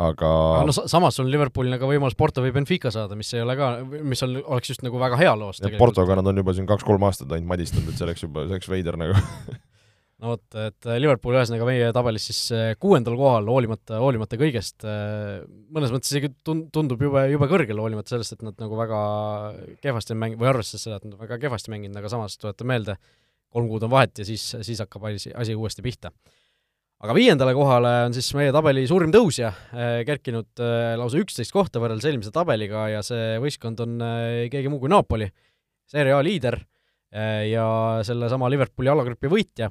Speaker 3: aga
Speaker 2: no samas sul Liverpoolil ka võimalus Porto või Benfica saada, mis ei ole ka, mis on, oleks just nagu väga hea loos.
Speaker 3: Portoga nad on juba siin kaks-kolm aastat ainult madistanud, et see oleks juba, see oleks veider nagu
Speaker 2: no vot, et Liverpool ühesõnaga meie tabelis siis äh, kuuendal kohal, hoolimata, hoolimata kõigest, äh, mõnes mõttes isegi tundub jube, jube kõrgel, hoolimata sellest, et nad nagu väga kehvasti on mänginud, või arvestades seda, et nad väga kehvasti mänginud, aga samas tuletan meelde, kolm kuud on vahet ja siis, siis hakkab asi, asi uuesti pihta. Aga viiendale kohale on siis meie tabeli suurim tõusja, kerkinud lausa üksteist kohta võrreldes eelmise tabeliga ja see võistkond on keegi muu kui Napoli, Serie A liider ja sellesama Liverpooli alagrupi võitja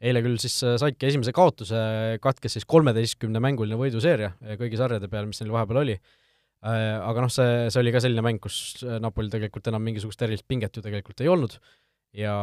Speaker 2: eile küll siis saidki esimese kaotuse, katkes siis kolmeteistkümne mänguline võiduseeria kõigi sarjade peal, mis neil vahepeal oli. Aga noh, see, see oli ka selline mäng, kus Napoli tegelikult enam mingisugust erilist pinget ju tegelikult ei olnud ja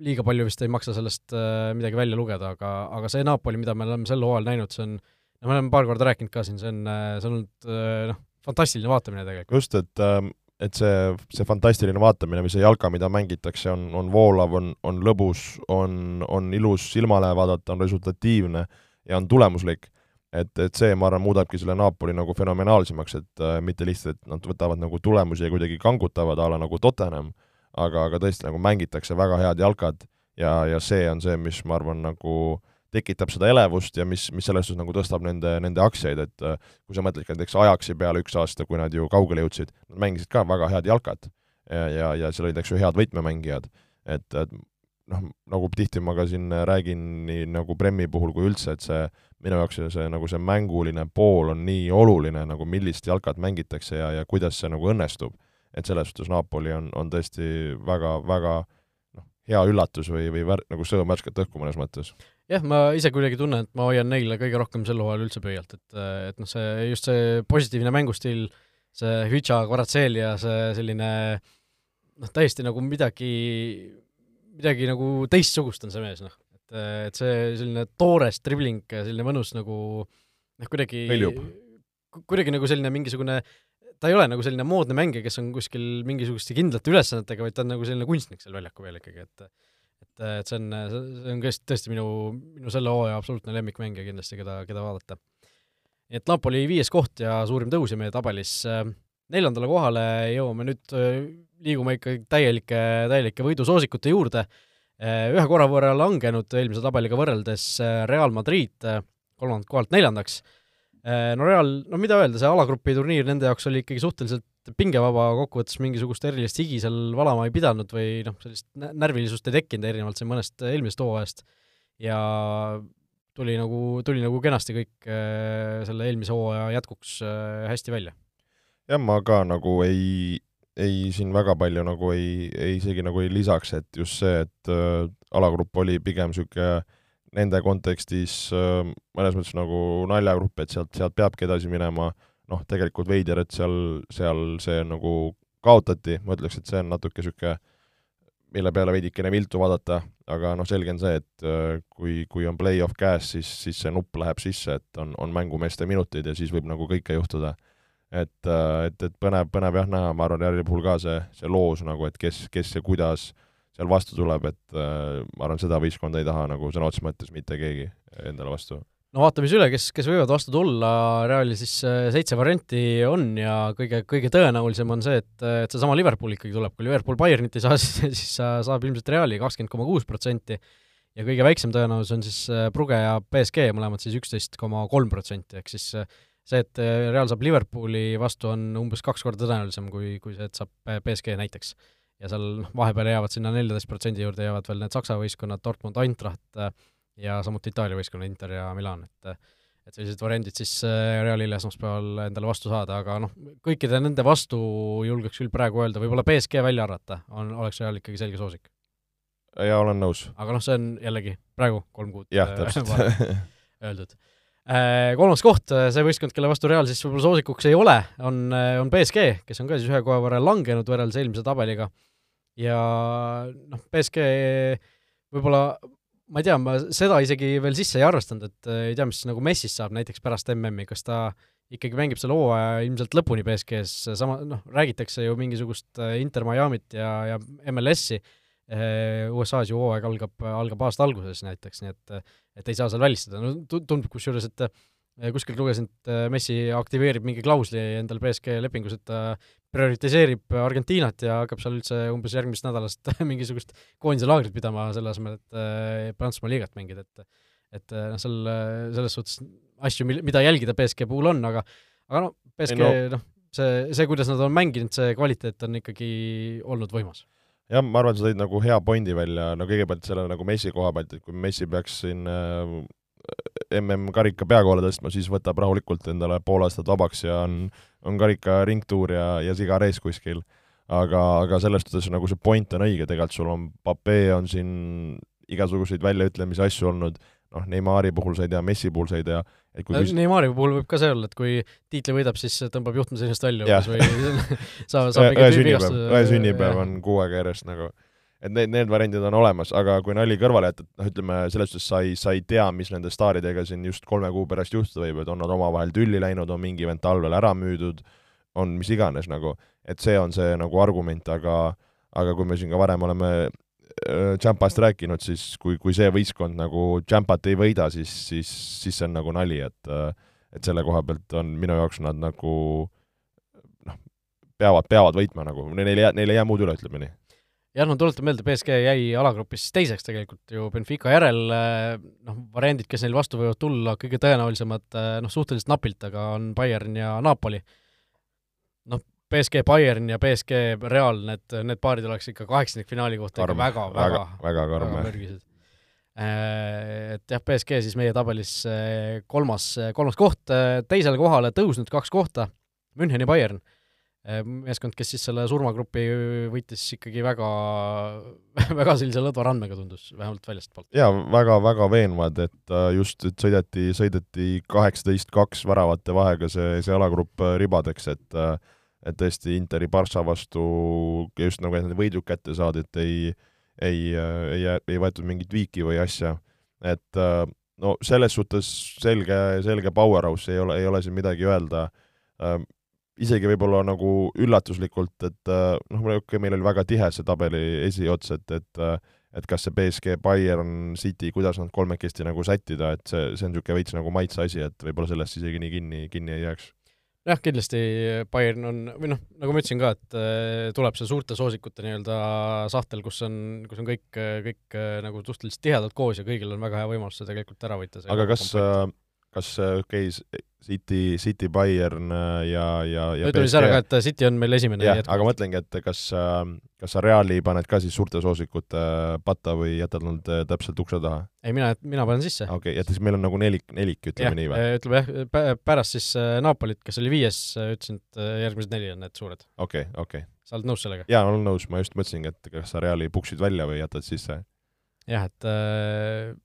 Speaker 2: liiga palju vist ei maksa sellest midagi välja lugeda, aga, aga see Napoli, mida me oleme sel hooajal näinud, see on, no me oleme paar korda rääkinud ka siin, see on, see on olnud noh, fantastiline vaatamine tegelikult.
Speaker 3: just, et ähm, et see, see fantastiline vaatamine või see jalka, mida mängitakse, on, on voolav, on, on lõbus, on, on ilus silmale vaadata, on resultatiivne ja on tulemuslik. et, et see, ma arvan, muudabki selle Napoli nagu fenomenaalsemaks, et äh, mitte lihtsalt, et nad võtavad nagu tulemusi ja kuidagi kangutavad a la nagu Tottenham, aga, aga tõesti nagu mängitakse väga head jalkad ja, ja see on see, mis ma arvan, nagu äh, tekitab seda elevust ja mis, mis selles suhtes nagu tõstab nende, nende aktsiaid, et äh, kui sa mõtled ka näiteks Ajaxi peale üks aasta, kui nad ju kaugele jõudsid, nad mängisid ka väga head jalkat. Ja, ja, ja seal olid, eks ju, head võtmemängijad, et, et noh, nagu tihti ma ka siin räägin nii nagu Premi puhul kui üldse, et see minu jaoks see nagu see mänguline pool on nii oluline, nagu millist jalkat mängitakse ja, ja kuidas see nagu õnnestub. et selles suhtes Napoli on, on tõesti väga, väga noh, hea üllatus või, või vär-, nagu sõõm värsket õhku mõnes mõttes
Speaker 2: jah, ma ise kuidagi tunnen, et ma hoian neile kõige rohkem sel hooajal üldse pöialt, et, et noh, see just see positiivne mängustiil, see Hütša, Kvaratselia, see selline noh, täiesti nagu midagi, midagi nagu teistsugust on see mees, noh. et, et see selline toores dribling, selline mõnus nagu noh, kuidagi kuidagi nagu selline mingisugune ta ei ole nagu selline moodne mängija, kes on kuskil mingisuguste kindlate ülesannetega, vaid ta on nagu selline kunstnik seal väljaku peal ikkagi, et et, et see on, see on tõesti, minu, minu selle hooaja absoluutne lemmikmängija kindlasti, keda, keda vaadata. nii et Napoli viies koht ja suurim tõusja meie tabelis. neljandale kohale jõuame nüüd, liigume ikkagi täielike, täielike võidusoosikute juurde. ühe korra võrra langenud eelmise tabeliga võrreldes Real Madrid kolmandalt kohalt neljandaks. no Real, no mida öelda, see alagrupi turniir nende jaoks oli ikkagi suhteliselt pingevaba, kokkuvõttes mingisugust erilist higi seal valama ei pidanud või noh, sellist närvilisust ei tekkinud, erinevalt siin mõnest eelmisest hooajast. ja tuli nagu, tuli nagu kenasti kõik äh, selle eelmise hooaja jätkuks äh, hästi välja.
Speaker 3: jah, ma ka nagu ei, ei siin väga palju nagu ei, ei isegi nagu ei lisaks, et just see, et äh, alagrupp oli pigem niisugune nende kontekstis äh, mõnes mõttes nagu naljagrupp, et sealt, sealt peabki edasi minema äh, noh, tegelikult veider, et seal, seal see nagu kaotati, ma ütleks, et see on natuke niisugune, mille peale veidikene viltu vaadata, aga noh, selge on see, et äh, kui, kui on play-off käes, siis, siis see nupp läheb sisse, et on, on mängumeeste minutid ja siis võib nagu kõike juhtuda. et, äh, et, et põnev, põnev jah näha, ma arvan, Reali puhul ka see, see loos nagu, et kes, kes ja kuidas seal vastu tuleb, et äh, ma arvan, seda võistkonda ei taha nagu sõna otseses mõttes mitte keegi endale vastu
Speaker 2: no vaatame siis üle, kes, kes võivad vastu tulla, Realil siis äh, seitse varianti on ja kõige, kõige tõenäolisem on see, et, et seesama Liverpool ikkagi tuleb, kui Liverpool Bayernit ei saa, siis, saab ilmselt Reali kakskümmend koma kuus protsenti ja kõige väiksem tõenäosus on siis äh, Brugge ja BSG, mõlemad siis üksteist koma kolm protsenti, ehk siis äh, see, et Real saab Liverpooli vastu, on umbes kaks korda tõenäolisem kui, kui see, et saab BSG näiteks. ja seal noh, vahepeal jäävad sinna neljateist protsendi juurde, jäävad veel need Saksa võistkonnad, Dortmund, Eintracht, ja samuti Itaalia võistkonna Inter ja Milan, et et sellised variandid siis äh, Realile esmaspäeval endale vastu saada, aga noh, kõikide nende vastu julgeks küll praegu öelda, võib-olla BSG välja arvata, on, oleks Real ikkagi selge soosik.
Speaker 3: jaa, olen nõus.
Speaker 2: aga noh, see on jällegi praegu kolm kuud
Speaker 3: jah, äh, täpselt
Speaker 2: öeldud. Äh, kolmas koht, see võistkond, kelle vastu Real siis võib-olla soosikuks ei ole, on, on BSG, kes on ka siis ühe koha võrra langenud võrreldes eelmise tabeliga. ja noh, BSG võib-olla ma ei tea, ma seda isegi veel sisse ei arvestanud, et äh, ei tea, mis nagu Messist saab näiteks pärast MM-i, kas ta ikkagi mängib selle hooaja ilmselt lõpuni BSG-s, sama noh, räägitakse ju mingisugust äh, Inter Miami't ja, ja MLS-i, äh, USA-s ju hooaeg algab, algab aasta alguses näiteks, nii et et ei saa seal välistada, no tundub kusjuures, et kuskilt lugesin, et Messi aktiveerib mingi klausli endal BSG lepingus, et ta prioritiseerib Argentiinat ja hakkab seal üldse umbes järgmisest nädalast mingisugust koondise laagrit pidama, selle asemel, et äh, Prantsusmaa liigat mängida, et et äh, noh, seal selles suhtes asju, mida jälgida BSG puhul on, aga aga noh, BSG noh no,, see, see, kuidas nad on mänginud, see kvaliteet on ikkagi olnud võimas.
Speaker 3: Jah, ma arvan, sa tõid nagu hea pointi välja, no kõigepealt selle nagu Messi koha pealt, et kui Messi peaks siin äh, MM-karika peakoole tõstma, siis võtab rahulikult endale pool aastat vabaks ja on, on karika ringtuur ja, ja sigar ees kuskil. aga, aga selles suhtes nagu see point on õige, tegelikult sul on, Pape on siin igasuguseid väljaütlemisi, asju olnud, noh, Neimari puhul sa ei tea, Messi puhul sa ei tea,
Speaker 2: et kui küs... Neimari puhul võib ka see olla, et kui tiitli võidab, siis tõmbab juhtimisest välja umbes või saab, saab
Speaker 3: mingi tüübivastuse ühe sünnipäev on kuu aega järjest nagu et need, need variandid on olemas, aga kui nali kõrvale jätta, noh, ütleme selles suhtes sa ei, sa ei tea, mis nende staaridega siin just kolme kuu pärast juhtuda võib, et on nad omavahel tülli läinud, on mingi vend talvel ära müüdud, on mis iganes nagu, et see on see nagu argument, aga aga kui me siin ka varem oleme Champast rääkinud, siis kui, kui see võistkond nagu Champat ei võida, siis, siis, siis see on nagu nali, et et selle koha pealt on minu jaoks nad nagu noh, peavad, peavad võitma nagu, neil ei jää, neil ei jää muud üle, ütleme nii
Speaker 2: jah, no tuletan meelde, BSG jäi alagrupis teiseks tegelikult ju Benfica järel, noh, variandid, kes neil vastu võivad tulla, kõige tõenäolisemad noh, suhteliselt napilt, aga on Bayern ja Napoli. noh, BSG Bayern ja BSG Real, need, need paarid oleks ikka kaheksandikfinaali kohta karm. ikka väga, väga,
Speaker 3: väga, väga,
Speaker 2: väga mürgised. Äh, et jah, BSG siis meie tabelis kolmas, kolmas koht, teisele kohale tõusnud kaks kohta, Müncheni Bayern meeskond, kes siis selle surmagrupi võitis ikkagi väga, väga sellise lõdva randmega tundus, vähemalt väljastpoolt.
Speaker 3: jaa, väga-väga veenvad, et äh, just, et sõideti, sõideti kaheksateist kaks väravate vahega see, see alagrupp äh, ribadeks, et et tõesti Interi Barca vastu just nagu need võidud kätte saadi, et ei, ei, ei, ei võetud mingit viiki või asja, et no selles suhtes selge, selge powerhouse, ei ole, ei ole siin midagi öelda isegi võib-olla nagu üllatuslikult, et äh, noh, okei okay,, meil oli väga tihe see tabeli esiots, et, et äh, et kas see BSG, Bayern, City, kuidas nad kolmekesti nagu sättida, et see, see on niisugune veits nagu maitse asi, et võib-olla sellest isegi nii kinni, kinni ei jääks
Speaker 2: jah, kindlasti Bayern on, või noh, nagu ma ütlesin ka, et äh, tuleb see suurte soosikute nii-öelda sahtel, kus on, kus on kõik, kõik nagu suhteliselt tihedalt koos ja kõigil on väga hea võimalus see tegelikult ära võita.
Speaker 3: aga kas, kas okei okay,, City, City, Bayern äh, ja, ja, ja
Speaker 2: ütleme siis ära ka, et äh, City on meil esimene.
Speaker 3: jah, aga mõtlengi, et kas, äh, kas sa Reali paned ka siis suurte soosikute patta või jätad nad täpselt ukse taha?
Speaker 2: ei, mina, mina panen sisse.
Speaker 3: okei okay,, et siis meil on nagu nelik, nelik, ütleme nii või?
Speaker 2: ütleme jah, pärast siis Napolit, kes oli viies, ütlesin, et järgmised neli on need suured.
Speaker 3: okei okay,, okei okay..
Speaker 2: sa oled nõus sellega?
Speaker 3: jaa, olen nõus, ma just mõtlesingi, et kas sa Reali puksid välja või jätad sisse.
Speaker 2: jah, et äh,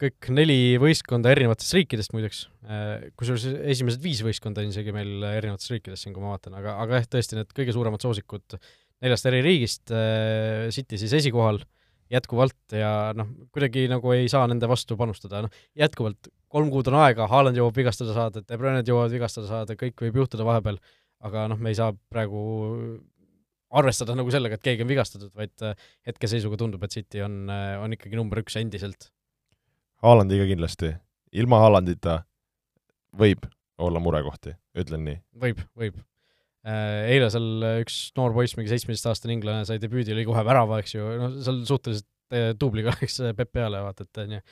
Speaker 2: kõik neli võistkonda erinevatest riikidest muideks, äh, kusjuures esimesed viis võistkonda on isegi meil erinevatest riikidest siin, kui ma vaatan, aga, aga jah, tõesti need kõige suuremad soosikud neljast eri riigist, äh, City siis esikohal jätkuvalt ja noh, kuidagi nagu ei saa nende vastu panustada, noh jätkuvalt kolm kuud on aega, Haaland jõuab vigastada saada, De Bruyne'd jõuavad vigastada saada, kõik võib juhtuda vahepeal, aga noh, me ei saa praegu arvestada nagu sellega, et keegi on vigastatud, vaid äh, hetkeseisuga tundub, et City on, on ikkagi number üks endiselt
Speaker 3: Haalandiga kindlasti, ilma Haalandita võib olla murekohti, ütlen nii.
Speaker 2: võib, võib. Äh, eile seal üks noor poiss, mingi seitsmeteistaastane inglane, sai debüüdi, lõi kohe värava, eks ju, noh, seal suhteliselt äh, tubliga läks Peep peale, vaata, et on ju.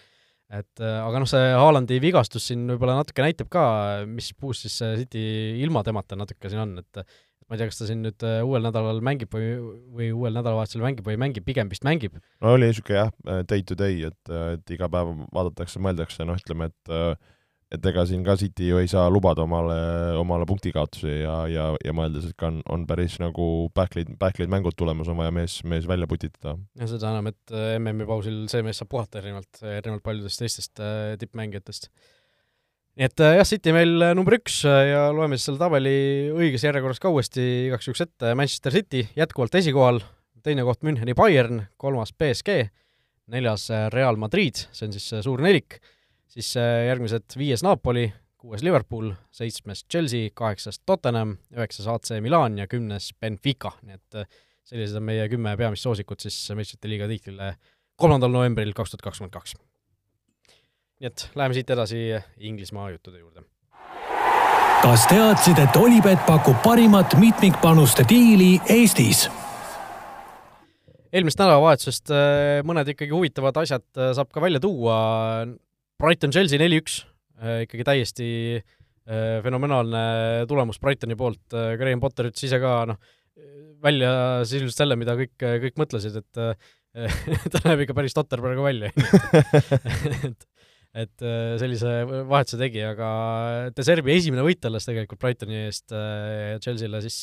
Speaker 2: et äh, aga noh, see Haalandi vigastus siin võib-olla natuke näitab ka, mis puus siis City ilma temata natuke siin on, et ma ei tea, kas ta siin nüüd äh, uuel nädalal mängib või, või uuel nädalavahetusel mängib või ei mängi, pigem vist mängib.
Speaker 3: no oli niisugune jah, äh, day to day, et, äh, et iga päev vaadatakse, mõeldakse, noh, ütleme, et et ega siin ka City ju ei saa lubada omale, omale punktikaotusi ja, ja, ja mõeldes, et ka on, on päris nagu pähklid, pähklid mängud tulemas, on vaja mees, mees välja putitada.
Speaker 2: ja seda enam, et MM-i pausil see mees saab puhata erinevalt, erinevalt paljudest teistest tippmängijatest nii et äh, jah, City meil äh, number üks äh, ja loeme siis selle tabeli õiges järjekorras ka uuesti igaks juhuks ette, Manchester City jätkuvalt esikohal, teine koht Müncheni Bayern, kolmas BSG, neljas Real Madrid, see on siis suur nelik, siis järgmised viies Napoli, kuues Liverpool, seitsmes Chelsea, kaheksas Tottenham, üheksas AC Milan ja kümnes Benfica, nii et sellised on meie kümme peamist soosikut siis meistrite liiga tiitlile kolmandal novembril kaks tuhat kakskümmend kaks nii et läheme siit edasi Inglismaa juttude juurde.
Speaker 1: kas teadsid, et Olipet pakub parimat mitmikpanuste diili Eestis?
Speaker 2: eelmisest nädalavahetusest äh, mõned ikkagi huvitavad asjad äh, saab ka välja tuua. Brighton Chelsea neli-üks, äh, ikkagi täiesti fenomenaalne tulemus Brightoni poolt, Graham Potter ütles ise ka, noh, välja sisuliselt selle, mida kõik, kõik mõtlesid, et ta näeb ikka päris totter praegu välja et, et sellise vahetuse tegi, aga De Serbi esimene võit alles tegelikult Brightoni eest ja Chelsea'le siis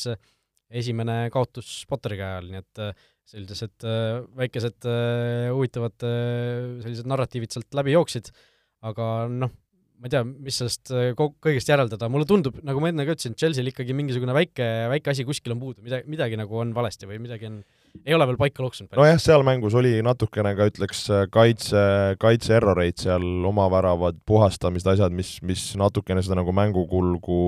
Speaker 2: esimene kaotus Potteri käe all, nii et sellised väikesed huvitavad sellised narratiivid sealt läbi jooksid, aga noh, ma ei tea, mis sellest äh, kõigest järeldada, mulle tundub, nagu ma enne ka ütlesin, Chelsea'l ikkagi mingisugune väike, väike asi kuskil on puudu, midagi, midagi nagu on valesti või midagi on, ei ole veel paika loksunud.
Speaker 3: nojah, seal mängus oli natukene ka ütleks kaitse, kaitse erroreid seal, oma väravad, puhastamised, asjad, mis, mis natukene seda nagu mängukulgu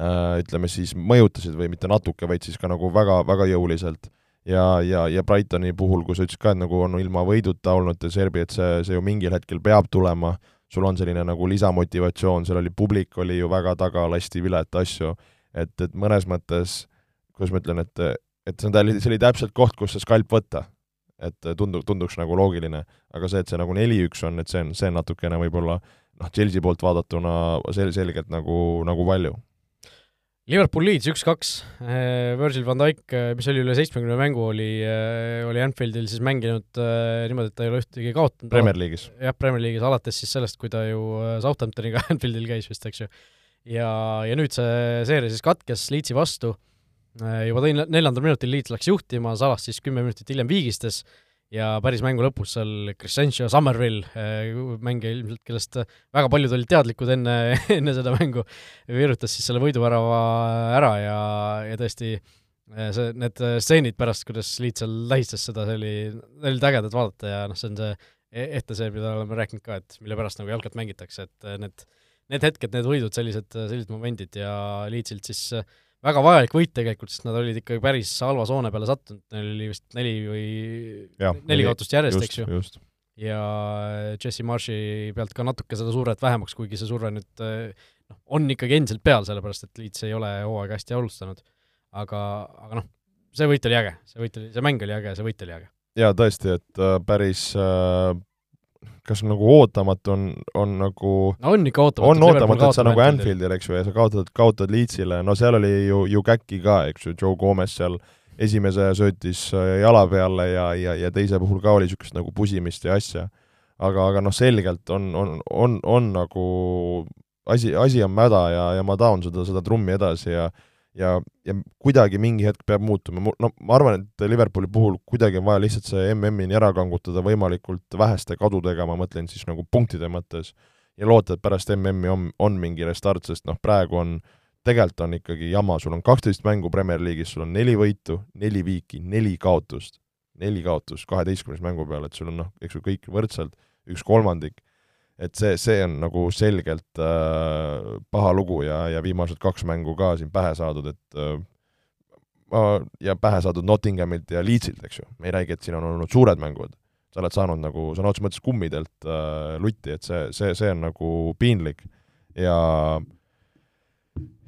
Speaker 3: äh, ütleme siis mõjutasid või mitte natuke, vaid siis ka nagu väga, väga jõuliselt ja, ja, ja Brightoni puhul, kui sa ütlesid ka, et nagu on ilma võiduta olnud Serbi, et see, see ju mingil hetkel peab tulema, sul on selline nagu lisamotivatsioon, seal oli, publik oli ju väga taga, lasti vilet asju, et, et mõnes mõttes, kuidas ma ütlen, et, et see on, see oli täpselt koht, kus see skalp võtta. et tundub, tunduks nagu loogiline, aga see, et see nagu neli-üks on, et see on, see on natukene võib-olla noh, Chelsea poolt vaadatuna sel-, selgelt nagu, nagu palju
Speaker 2: Liverpool Leeds üks-kaks, äh, Virgil van Dijk, äh, mis oli üle seitsmekümne mängu, oli, äh, oli Anfieldil siis mänginud niimoodi, et ta ei ole ühtegi kaotanud.
Speaker 3: Premier League'is?
Speaker 2: jah, Premier League'is, alates siis sellest, kui ta ju Southamptoniga Anfieldil käis vist, eks ju. ja, ja nüüd see seeria siis katkes Leedsi vastu, juba teine, neljandal minutil Leeds läks juhtima, Salas siis kümme minutit hiljem viigistas ja päris mängu lõpus seal Crescencio Somerville, eh, mängija ilmselt, kellest väga paljud olid teadlikud enne, enne seda mängu, virutas siis selle võiduvärava ära ja, ja tõesti eh, see, need stseenid pärast, kuidas Liit seal tähistas seda, see oli, need olid ägedad vaadata ja noh, see on see e-, ette see, mida oleme rääkinud ka, et mille pärast nagu jalkat mängitakse, et need, need hetked, need võidud, sellised, sellised momendid ja Liitsilt siis äh, väga vajalik võit tegelikult, sest nad olid ikkagi päris halva soone peale sattunud, neil oli vist neli või ja, neli kaotust järjest, eks ju. ja Jesse Marshi pealt ka natuke seda survet vähemaks, kuigi see surve nüüd noh, on ikkagi endiselt peal, sellepärast et Leeds ei ole hooaega hästi alustanud. aga, aga noh, see võit oli äge, see võit oli, see mäng oli äge, see võit oli äge.
Speaker 3: jaa, tõesti, et äh, päris äh, kas nagu ootamatu on, on nagu
Speaker 2: no on ikka ootamatu.
Speaker 3: on ootamatu, et sa nagu Anfieldil, eks ju, ja sa kaotad, kaotad Leedsile, no seal oli ju, ju käkki ka, eks ju, Joe Gomez seal esimese söötis äh, jala peale ja, ja, ja teise puhul ka oli niisugust nagu pusimist ja asja. aga, aga noh, selgelt on, on, on, on nagu asi, asi on mäda ja, ja ma taon seda, seda trummi edasi ja ja, ja kuidagi mingi hetk peab muutuma, no ma arvan, et Liverpooli puhul kuidagi on vaja lihtsalt see MM-ini ära kangutada võimalikult väheste kadudega, ma mõtlen siis nagu punktide mõttes, ja loota, et pärast MM-i on, on mingi restart, sest noh, praegu on, tegelikult on ikkagi jama, sul on kaksteist mängu Premier League'is, sul on neli võitu, neli viiki, neli kaotust, neli kaotust kaheteistkümnes mängu peale, et sul on noh, eks ju, kõik võrdselt, üks kolmandik et see, see on nagu selgelt äh, paha lugu ja, ja viimased kaks mängu ka siin pähe saadud, et äh, ja pähe saadud Nottinghamilt ja Leedsilt, eks ju, me ei räägi, et siin on olnud suured mängud, sa oled saanud nagu sõna otseses mõttes kummidelt äh, lutti, et see, see, see on nagu piinlik. Ja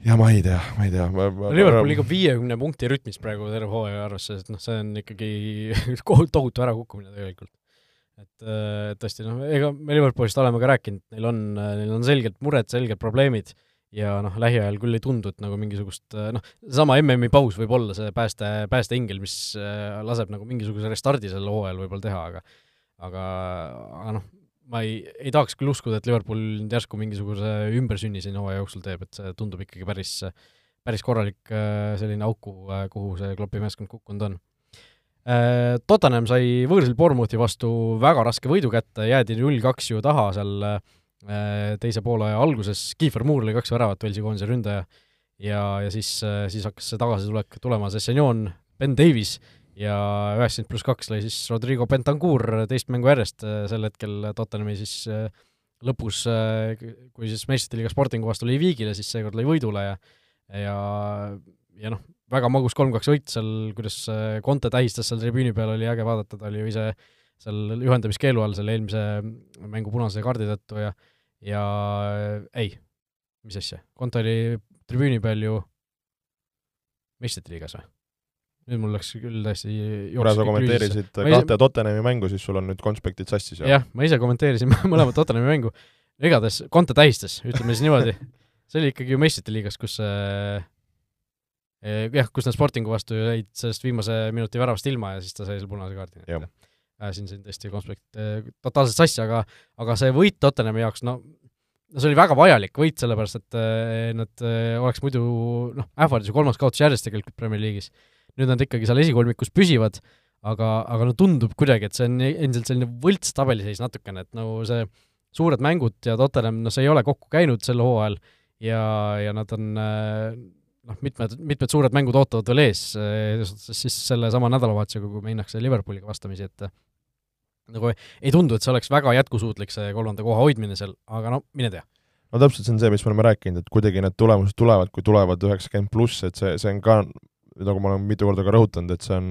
Speaker 3: ja ma ei tea, ma ei tea
Speaker 2: Liverpool liigub viiekümne punkti rütmis praegu terve hooaja arvesse, et noh, see on ikkagi tohutu ärakukkumine tegelikult et äh, tõesti noh, ega me Liverpoolist oleme ka rääkinud, neil on, neil on selged mured, selged probleemid ja noh, lähiajal küll ei tundu, et nagu mingisugust äh, noh, seesama MM-i paus võib olla see pääste, päästeingel, mis äh, laseb nagu mingisuguse restardi sel hooajal võib-olla teha, aga aga, aga noh, ma ei, ei tahaks küll uskuda, et Liverpool nüüd järsku mingisuguse ümbersünni siin hooaja jooksul teeb, et see tundub ikkagi päris, päris korralik selline auku, kuhu see Kloppi meeskond kukkunud on Tottenham sai võõrsil Bournemouthi vastu väga raske võidu kätte, jäädi null-kaks ju taha seal äh, teise poole alguses, Kiefer Moore lõi kaks väravat, Velsi koondise ründaja, ja, ja siis, äh, siis hakkas see tagasitulek tulema, Sessignon, Ben Davis ja üheksakümmend pluss kaks lõi siis Rodrigo Bentancur teist mängu järjest, sel hetkel Tottenhami siis lõpus, kui siis meistrite liiga Sportingu vastu lõi viigile, siis seekord lõi võidule ja ja, ja noh, väga magus kolm-kaks võit seal, kuidas äh, Conte tähistas seal tribüüni peal, oli äge vaadata, ta oli ju ise seal juhendamiskeelu all selle eelmise mängu punase kaardi tõttu ja ja äh, ei, mis asja, Conte oli tribüüni peal ju meistrite liigas või? nüüd mul läks küll täiesti
Speaker 3: kuna sa kommenteerisid kahte ise... Tottenhami mängu, siis sul on nüüd konspektid sassis,
Speaker 2: jah? jah, ma ise kommenteerisin mõlemat Tottenhami mängu, igatahes Conte tähistas, ütleme siis niimoodi, see oli ikkagi ju meistrite liigas, kus äh, jah, kus nad Sportingu vastu jäid sellest viimase minuti väravast ilma ja siis ta sai selle punase kaardi. siin sain tõesti konspekt totaalselt sassi, aga aga see võit Tottenhami jaoks, no no see oli väga vajalik võit, sellepärast et nad oleks muidu noh, ähvardis ju kolmas kaotus järjest tegelikult Premier League'is. nüüd nad ikkagi seal esikolmikus püsivad, aga, aga no tundub kuidagi, et see on endiselt selline võlts tabeliseis natukene, et no see suured mängud ja Tottenham, no see ei ole kokku käinud sel hooajal ja, ja nad on noh, mitmed, mitmed suured mängud ootavad veel ees, siis sellesama nädalavahetusega, kui minnakse Liverpooliga vastamisi, et nagu ei tundu, et see oleks väga jätkusuutlik, see kolmanda koha hoidmine seal, aga no mine tea.
Speaker 3: no täpselt, see on see, mis me oleme rääkinud, et kuidagi need tulemused tulevad, kui tulevad üheksakümmend pluss, et see, see on ka, nagu ma olen mitu korda ka rõhutanud, et see on,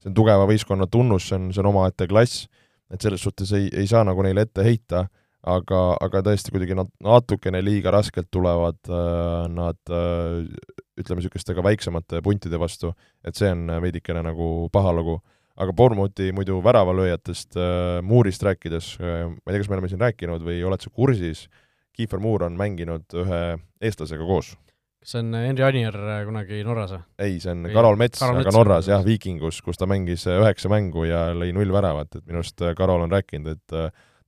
Speaker 3: see on tugeva võistkonna tunnus, see on, see on omaette klass, et selles suhtes ei, ei saa nagu neile ette heita aga, aga tõesti kuidagi nad natukene liiga raskelt tulevad äh, nad äh, ütleme, niisuguste ka väiksemate puntide vastu, et see on veidikene nagu paha lugu. aga Bournemouthi muidu väravalööjatest äh,, Muurist rääkides ma ei tea, kas me oleme siin rääkinud või oled sa kursis, Kiefer Moore on mänginud ühe eestlasega koos.
Speaker 2: kas see on Henri Anier kunagi Norras või?
Speaker 3: ei, see on või Karol Mets, aga Mets Norras jah, Viikingus, kus ta mängis üheksa mängu ja lõi null väravat, et minu arust Karol on rääkinud, et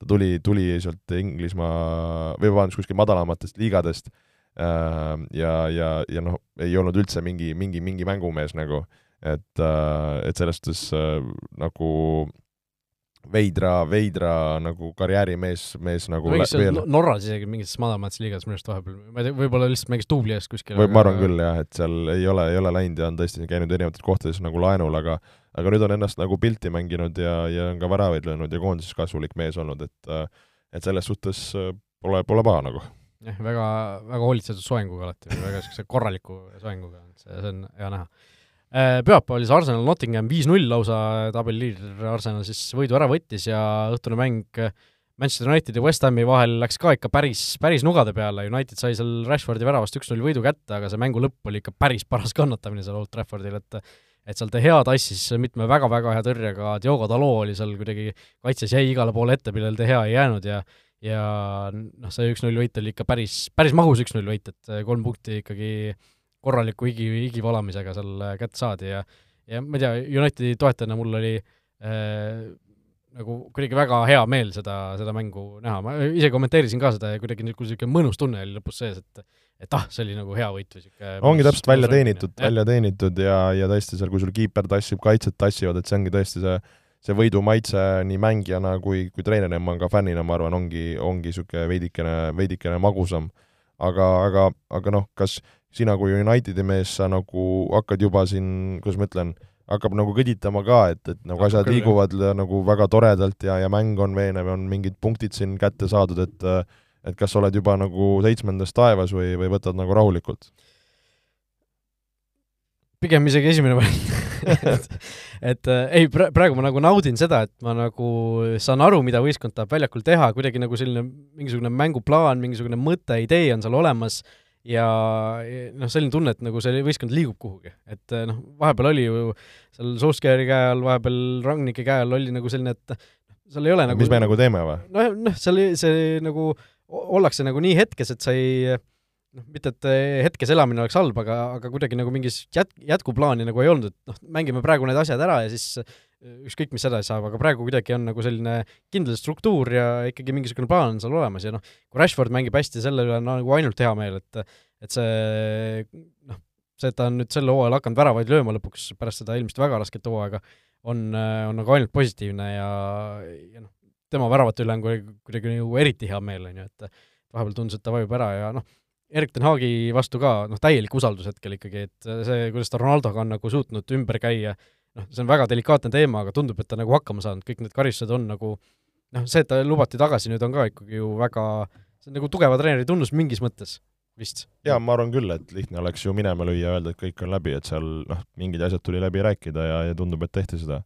Speaker 3: ta tuli, tuli sealt Inglismaa, või vabandust, kuskil madalamatest liigadest äh, ja, ja, ja noh, ei olnud üldse mingi, mingi, mingi mängumees nagu, et, äh, et selles suhtes äh, nagu veidra, veidra nagu karjäärimees, mees nagu
Speaker 2: mängis seal Norras isegi mingites madalamates liigades minu arust vahepeal, ma ei tea, võib-olla lihtsalt mängis duubli eest kuskil.
Speaker 3: või ma arvan küll jah, et seal ei ole, ei ole läinud ja on tõesti käinud erinevates kohtades nagu laenul, aga aga nüüd on ennast nagu pilti mänginud ja, ja on ka väravaid löönud ja koondises kasulik mees olnud, et et selles suhtes pole, pole paha nagu.
Speaker 2: jah, väga, väga hoolitsetud soenguga alati, väga niisuguse korraliku soenguga, see, see on hea näha. Äh, pühapäeval siis Arsenal Nottingham viis-null lausa, tabeliliider Arsenal siis võidu ära võttis ja õhtune mäng Manchester Unitedi ja West Hami vahel läks ka ikka päris, päris nugade peale, United sai seal Rashfordi väravast üks-null võidu kätte, aga see mängu lõpp oli ikka päris paras kannatamine seal Old Traffordil, et et seal ta hea tassis mitme väga-väga hea tõrjega, Diogo Dalo oli seal kuidagi, kaitses jäi igale poole ette, millel ta hea ei jäänud ja ja noh, see üks-null võit oli ikka päris, päris mahus üks-null võit, et kolm punkti ikkagi korraliku higi, higivalamisega seal kätte saadi ja ja ma ei tea, Unitedi toetajana mul oli äh, nagu kuidagi väga hea meel seda, seda mängu näha, ma ise kommenteerisin ka seda ja kuidagi niisugune mõnus tunne oli lõpus sees, et et ah, see oli nagu hea võit või niisugune
Speaker 3: ongi täpselt välja teenitud, välja teenitud ja, ja tõesti seal, kui sul kiiper tassib, kaitsjad tassivad, et see ongi tõesti see see võidu maitse nii mängijana kui, kui treenerina, ma ka fännina, ma arvan, ongi, ongi niisugune veidikene, veidikene magusam. aga, aga, aga noh, kas sina kui Unitedi mees, sa nagu hakkad juba siin, kuidas ma ütlen, hakkab nagu kõditama ka, et, et nagu asjad küll, liiguvad jah. nagu väga toredalt ja, ja mäng on veenev, on mingid punktid siin kätte saadud, et et kas sa oled juba nagu seitsmendas taevas või, või võtad nagu rahulikult?
Speaker 2: pigem isegi esimene variant et, et äh, ei, praegu ma nagu naudin seda, et ma nagu saan aru, mida võistkond tahab väljakul teha, kuidagi nagu selline mingisugune mänguplaan, mingisugune mõte, idee on seal olemas ja noh, selline tunne, et nagu see võistkond liigub kuhugi, et noh, vahepeal oli ju seal Solskjaeri käe all, vahepeal Rangnike käe all oli nagu selline, et seal ei ole nagu
Speaker 3: mis me nagu teeme või?
Speaker 2: noh, noh, seal see nagu ollakse nagu nii hetkes, et sa ei noh, mitte et eh, hetkes elamine oleks halb, aga, aga kuidagi nagu mingis jät-, jätkuplaani nagu ei olnud, et noh, mängime praegu need asjad ära ja siis eh, ükskõik, mis edasi saab, aga praegu kuidagi on nagu selline kindel struktuur ja ikkagi mingisugune plaan on seal olemas ja noh, kui Rashford mängib hästi, selle üle on nagu ainult hea meel, et et see noh, see, et ta on nüüd sel hooajal hakanud väravaid lööma lõpuks pärast seda eelmist väga rasket hooaega, on, on nagu ainult positiivne ja, ja noh, tema väravate üle on kuidagi nagu eriti hea meel, on ju, et vahepeal tundus, et ta vajub ära ja noh, Erik ten Haagi vastu ka noh, täielik usaldus hetkel ikkagi, et see, kuidas ta Ronaldoga on nagu suutnud ümber käia, noh, see on väga delikaatne teema, aga tundub, et ta nagu hakkama saanud, kõik need karistused on nagu noh, see, et ta lubati tagasi nüüd on ka ikkagi ju väga, see on nagu tugeva treeneri tunnus mingis mõttes vist.
Speaker 3: jaa, ma arvan küll, et lihtne oleks ju minema lüüa öelda, et kõik on läbi, et seal noh, mingid asjad tuli läbi rääkida ja, ja tundub, et tehti seda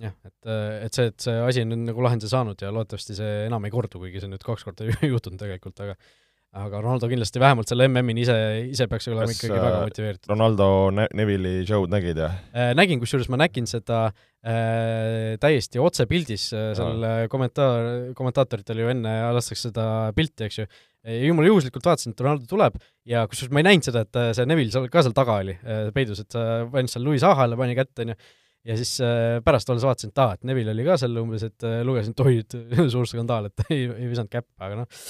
Speaker 2: jah, et, et see, et see asi on nüüd nagu lahenduse saanud ja loodetavasti see enam ei kordu, kuigi see nüüd kaks korda juhtunud tegelikult, aga aga Ronaldo kindlasti vähemalt selle MM-ini ise, ise peaks olema
Speaker 3: Kas,
Speaker 2: ikkagi väga
Speaker 3: äh,
Speaker 2: motiveeritud.
Speaker 3: Ronaldo ne-, Neville'i show'd nägid, jah?
Speaker 2: Äh, nägin, kusjuures ma nägin seda äh, täiesti otsepildis äh,, seal äh, kommentaar, kommentaatoritel ju enne lastakse seda pilti, eks ju, jumala juhuslikult vaatasin, et Ronaldo tuleb ja kusjuures ma ei näinud seda, et äh, see Neville seal ka seal taga oli peidus, et ta andis seal Louis Ahale, pani kätte, on ju, ja siis äh, pärast olles vaatasin, et aa, et Neville oli ka seal umbes, et äh, lugesin, et oi, et suur skandaal, et ei, ei visanud käppa, aga noh,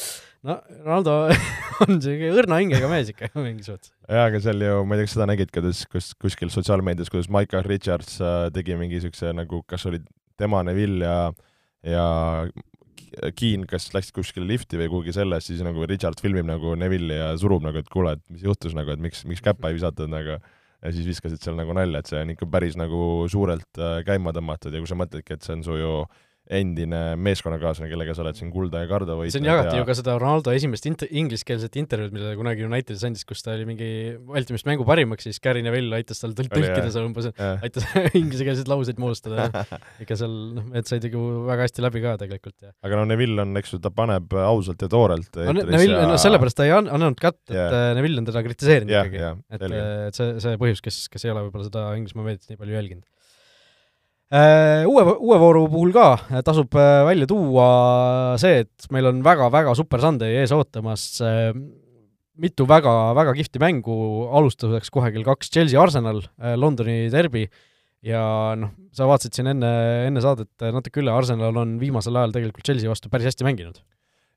Speaker 2: no Ronaldo on siuke õrna hingega mees ikka mingis mõttes.
Speaker 3: jaa, aga seal ju, ma ei tea, kas seda nägid, kuidas, kus kuskil sotsiaalmeedias, kuidas Michael Richards äh, tegi mingi siukse nagu, kas oli tema Neville ja ja Keen, kes läksid kuskile lifti või kuhugi selles, siis nagu Richard filmib nagu Neville'i ja surub nagu, et kuule, et mis juhtus nagu, et miks, miks käppa ei visatud nagu ja siis viskasid seal nagu nalja, et see on ikka päris nagu suurelt äh, käima tõmmatud. Ja kui sa mõtledki, et see on su ju endine meeskonnakaaslane, kellega sa oled siin kulda ja karda võitnud.
Speaker 2: siin jagati ja... ju ka seda Ronaldo esimest int-, ingliskeelset intervjuud, mille ta kunagi Unitedis andis, kus ta oli mingi Ultimate mängu parimaks, siis Gary Neville aitas tal tõl-, tõlkida seal umbes, aitas inglisekeelseid lauseid moodustada ja ikka seal noh, need said nagu väga hästi läbi ka tegelikult ja
Speaker 3: aga no Neville on, eks ju, ta paneb ausalt ja toorelt
Speaker 2: no, Neville ja..., no sellepärast ta ei an-, annanud kätt, et yeah. Neville on teda kritiseerinud yeah, ikkagi. yeah,, et, et see, see põhjus, kes, kes ei ole võib-olla seda Inglismaa meediat nii palju jälginud. Äh, uue, uue vooru puhul ka tasub äh, välja tuua see, et meil on väga-väga super Sunday ees ootamas äh, mitu väga-väga kihvti mängu, alustuseks kohe kell kaks Chelsea Arsenal, Londoni derbi, ja noh, sa vaatasid siin enne, enne saadet natuke üle, Arsenal on viimasel ajal tegelikult Chelsea vastu päris hästi mänginud.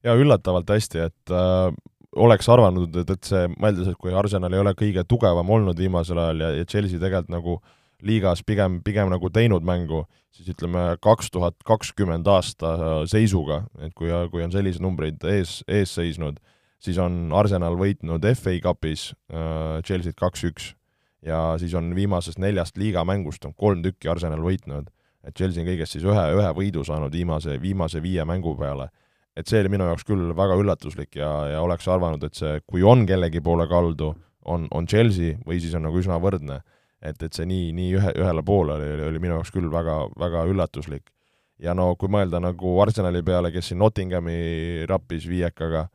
Speaker 3: jaa, üllatavalt hästi, et äh, oleks arvanud, et, et see, mõeldes, et kui Arsenal ei ole kõige tugevam olnud viimasel ajal ja, ja Chelsea tegelikult nagu äh, liigas pigem, pigem nagu teinud mängu, siis ütleme, kaks tuhat kakskümmend aasta seisuga, et kui, kui on selliseid numbreid ees, ees seisnud, siis on Arsenal võitnud FA Cupis äh, Chelsea't kaks-üks ja siis on viimasest neljast liigamängust on kolm tükki Arsenal võitnud. et Chelsea on kõigest siis ühe, ühe võidu saanud viimase, viimase viie mängu peale. et see oli minu jaoks küll väga üllatuslik ja, ja oleks arvanud, et see, kui on kellegi poole kaldu, on, on Chelsea või siis on nagu üsna võrdne et, et see nii, nii ühe, ühele poole oli, oli, oli minu jaoks küll väga, väga üllatuslik. ja no kui mõelda nagu Arsenali peale, kes siin Nottinghami rappis viiekaga,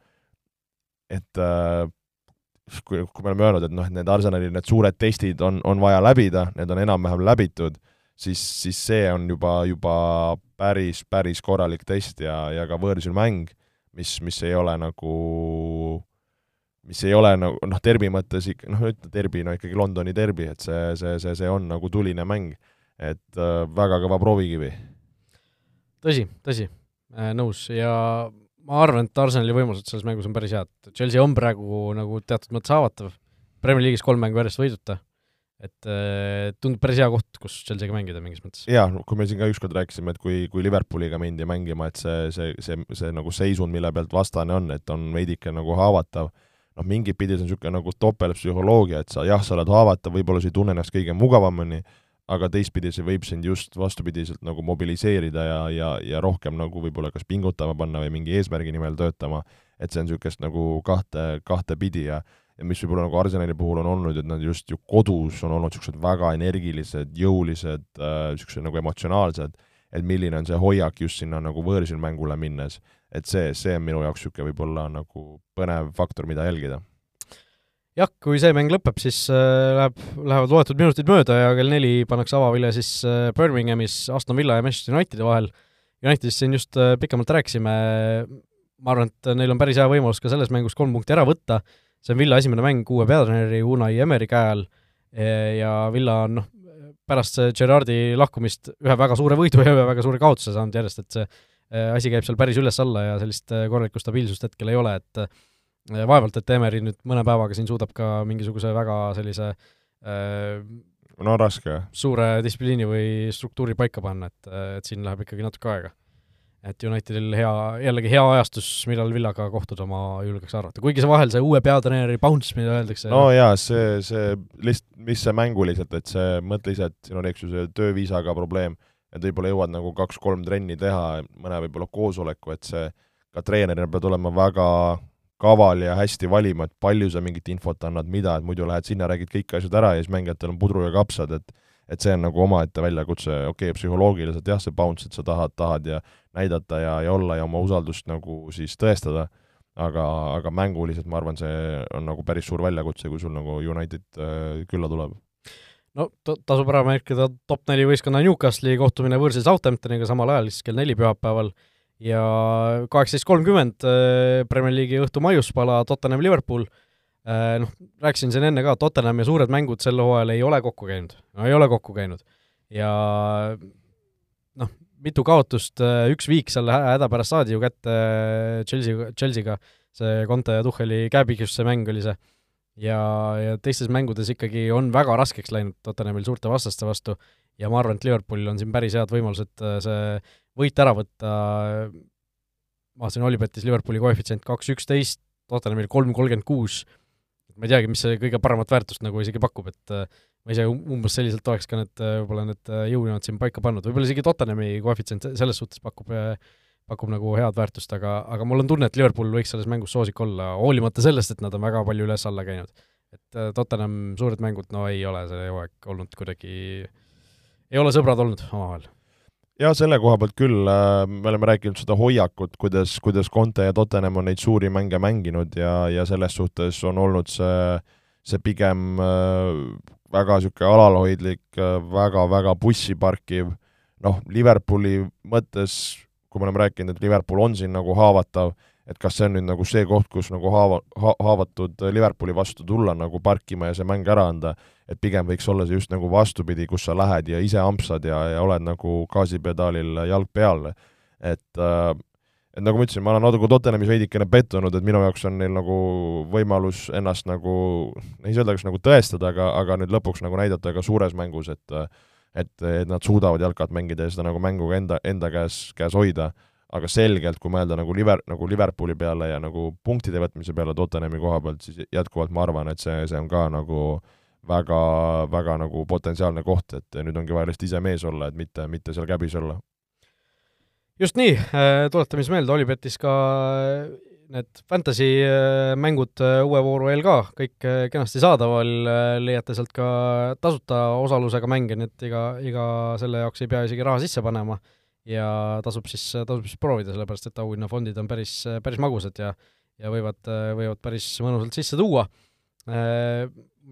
Speaker 3: et äh, kui, kui me oleme öelnud, et noh, et need Arsenali need suured testid on, on vaja läbida, need on enam-vähem läbitud, siis, siis see on juba, juba päris, päris korralik test ja, ja ka võõrsil mäng, mis, mis ei ole nagu mis ei ole nagu noh, derbi mõttes ikka, noh, ütle derbi, no ikkagi Londoni derbi, et see, see, see, see on nagu tuline mäng. et äh, väga kõva proovikivi.
Speaker 2: tõsi, tõsi äh,, nõus ja ma arvan, et Arsenali võimalused selles mängus on päris head. Chelsea on praegu nagu teatud mõttes haavatav, Premier League'is kolm mängu järjest võiduta, et äh, tundub päris hea koht, kus Chelsea'ga mängida mingis mõttes.
Speaker 3: jaa, kui me siin ka ükskord rääkisime, et kui, kui Liverpooliga mindi mängima, et see, see, see, see nagu seisund, mille pealt vastane on, et on veidike nagu haavatav noh, mingit pidi see on niisugune nagu topeltpsühholoogia, et sa jah, sa oled haavatav, võib-olla sa ei tunne ennast kõige mugavamini, aga teistpidi see võib sind just vastupidiselt nagu mobiliseerida ja, ja, ja rohkem nagu võib-olla kas pingutama panna või mingi eesmärgi nimel töötama, et see on niisugust nagu kahte, kahte pidi ja ja mis võib-olla nagu Arsenali puhul on olnud, et nad just ju kodus on olnud niisugused väga energilised, jõulised äh,, niisugused nagu emotsionaalsed, et milline on see hoiak just sinna nagu võõrsil mängule minnes et see, see on minu jaoks niisugune võib-olla nagu põnev faktor, mida jälgida.
Speaker 2: jah, kui see mäng lõpeb, siis äh, läheb, lähevad loetud minutid mööda ja kell neli pannakse avavile siis äh, Birminghamis Aston Villa ja Manchester Unitedi vahel. Unitedist siin just äh, pikemalt rääkisime, ma arvan, et neil on päris hea võimalus ka selles mängus kolm punkti ära võtta, see on Villa esimene mäng uue peatreeneri Unai Emeri käe all ja Villa on noh, pärast Gerardi lahkumist ühe väga suure võidu ja ühe väga suure kaotuse saanud järjest, et see asi käib seal päris üles-alla ja sellist äh, korralikku stabiilsust hetkel ei ole, et äh, vaevalt, et Emeri nüüd mõne päevaga siin suudab ka mingisuguse väga sellise
Speaker 3: no raske.
Speaker 2: suure distsipliini või struktuuri paika panna, et, et siin läheb ikkagi natuke aega. et Unitedil hea, jällegi hea ajastus, millal Villaga kohtuda, ma julgeks arvata, kuigi see vahel, see uue peatreeneri bounce, mida öeldakse
Speaker 3: no jaa, see, see lihtsalt, mis see mänguliselt, et see, mõtle ise, et siin on, eks ju, see tööviisaga probleem et võib-olla jõuad nagu kaks-kolm trenni teha, mõne võib-olla koosoleku, et see ka treenerina pead olema väga kaval ja hästi valima, et palju sa mingit infot annad, mida, et muidu lähed sinna, räägid kõik asjad ära ja siis mängijatel on pudru ja kapsad, et et see on nagu omaette väljakutse, okei okay,, psühholoogiliselt jah, see bounce, et sa tahad, tahad ja näidata ja, ja olla ja oma usaldust nagu siis tõestada, aga, aga mänguliselt ma arvan, see on nagu päris suur väljakutse, kui sul nagu United äh, külla tuleb.
Speaker 2: No tasub ära märkida top neli võistkonna Newcastli kohtumine võõrsil Southamptoniga samal ajal, siis kell neli pühapäeval, ja kaheksateist kolmkümmend äh, Premier League'i õhtu maiuspala Tottenham Liverpool, äh, noh, rääkisin siin enne ka, Tottenhami suured mängud sel hooajal ei ole kokku käinud, no ei ole kokku käinud. ja noh, mitu kaotust, äh, üks viik seal häda pärast saadi ju kätte Chelsea, Chelsea'ga, see Conte ja Tuhheli käepikistuse mäng oli see, ja, ja teistes mängudes ikkagi on väga raskeks läinud Tottenhamil suurte vastaste vastu. Ja ma arvan, et Liverpoolil on siin päris head võimalused äh, see võit ära võtta, ma vaatasin Olipetis Liverpooli koefitsient kaks üksteist, Tottenhamil kolm kolmkümmend kuus, ma ei teagi, mis see kõige paremat väärtust nagu isegi pakub, et ma ise umbes selliselt oleks ka need, võib-olla need jõujooned siin paika pannud, võib-olla isegi Tottenhami koefitsient selles suhtes pakub, pakub nagu head väärtust, aga, aga mul on tunne, et Liverpool võiks selles mängus soosik olla, hoolimata sellest, et nad on väga palju üles-alla käinud. et Tottenham suured mängud, no ei ole see hooaeg olnud kuidagi, ei ole sõbrad olnud omavahel
Speaker 3: jaa, selle koha pealt küll, äh, me oleme rääkinud seda hoiakut, kuidas, kuidas Conte ja Tottenham on neid suuri mänge mänginud ja, ja selles suhtes on olnud see, see pigem äh, väga niisugune alalhoidlik väga,, väga-väga bussi parkiv, noh, Liverpooli mõttes, kui me oleme rääkinud, et Liverpool on siin nagu haavatav, et kas see on nüüd nagu see koht, kus nagu haava, ha-, haavatud Liverpooli vastu tulla nagu parkima ja see mäng ära anda, et pigem võiks olla see just nagu vastupidi, kus sa lähed ja ise ampsad ja, ja oled nagu gaasipedaalil jalg peal. et äh, et nagu ma ütlesin, ma olen natuke Tottenhamis veidikene pettunud, et minu jaoks on neil nagu võimalus ennast nagu, ei saa öelda, kas nagu tõestada, aga, aga nüüd lõpuks nagu näidata ka suures mängus, et et, et nad suudavad jalkat mängida ja seda nagu mängu ka enda, enda käes, käes hoida, aga selgelt, kui mõelda nagu Liver-, nagu Liverpooli peale ja nagu punktide võtmise peale Tottenhami koha pealt, siis jätkuvalt ma arvan, et see, see on ka nagu väga, väga nagu potentsiaalne koht, et nüüd ongi vaja lihtsalt ise mees olla, et mitte, mitte seal käbis olla.
Speaker 2: Just nii, äh, tuletame siis meelde, Olipetis ka need fantasy äh, mängud uue vooru eel ka kõik kenasti saadaval, leiate sealt ka tasuta osalusega mänge, nii et iga, iga selle jaoks ei pea isegi raha sisse panema ja tasub siis, tasub siis proovida, sellepärast et auhinnafondid on päris, päris magusad ja ja võivad, võivad päris mõnusalt sisse tuua. Ma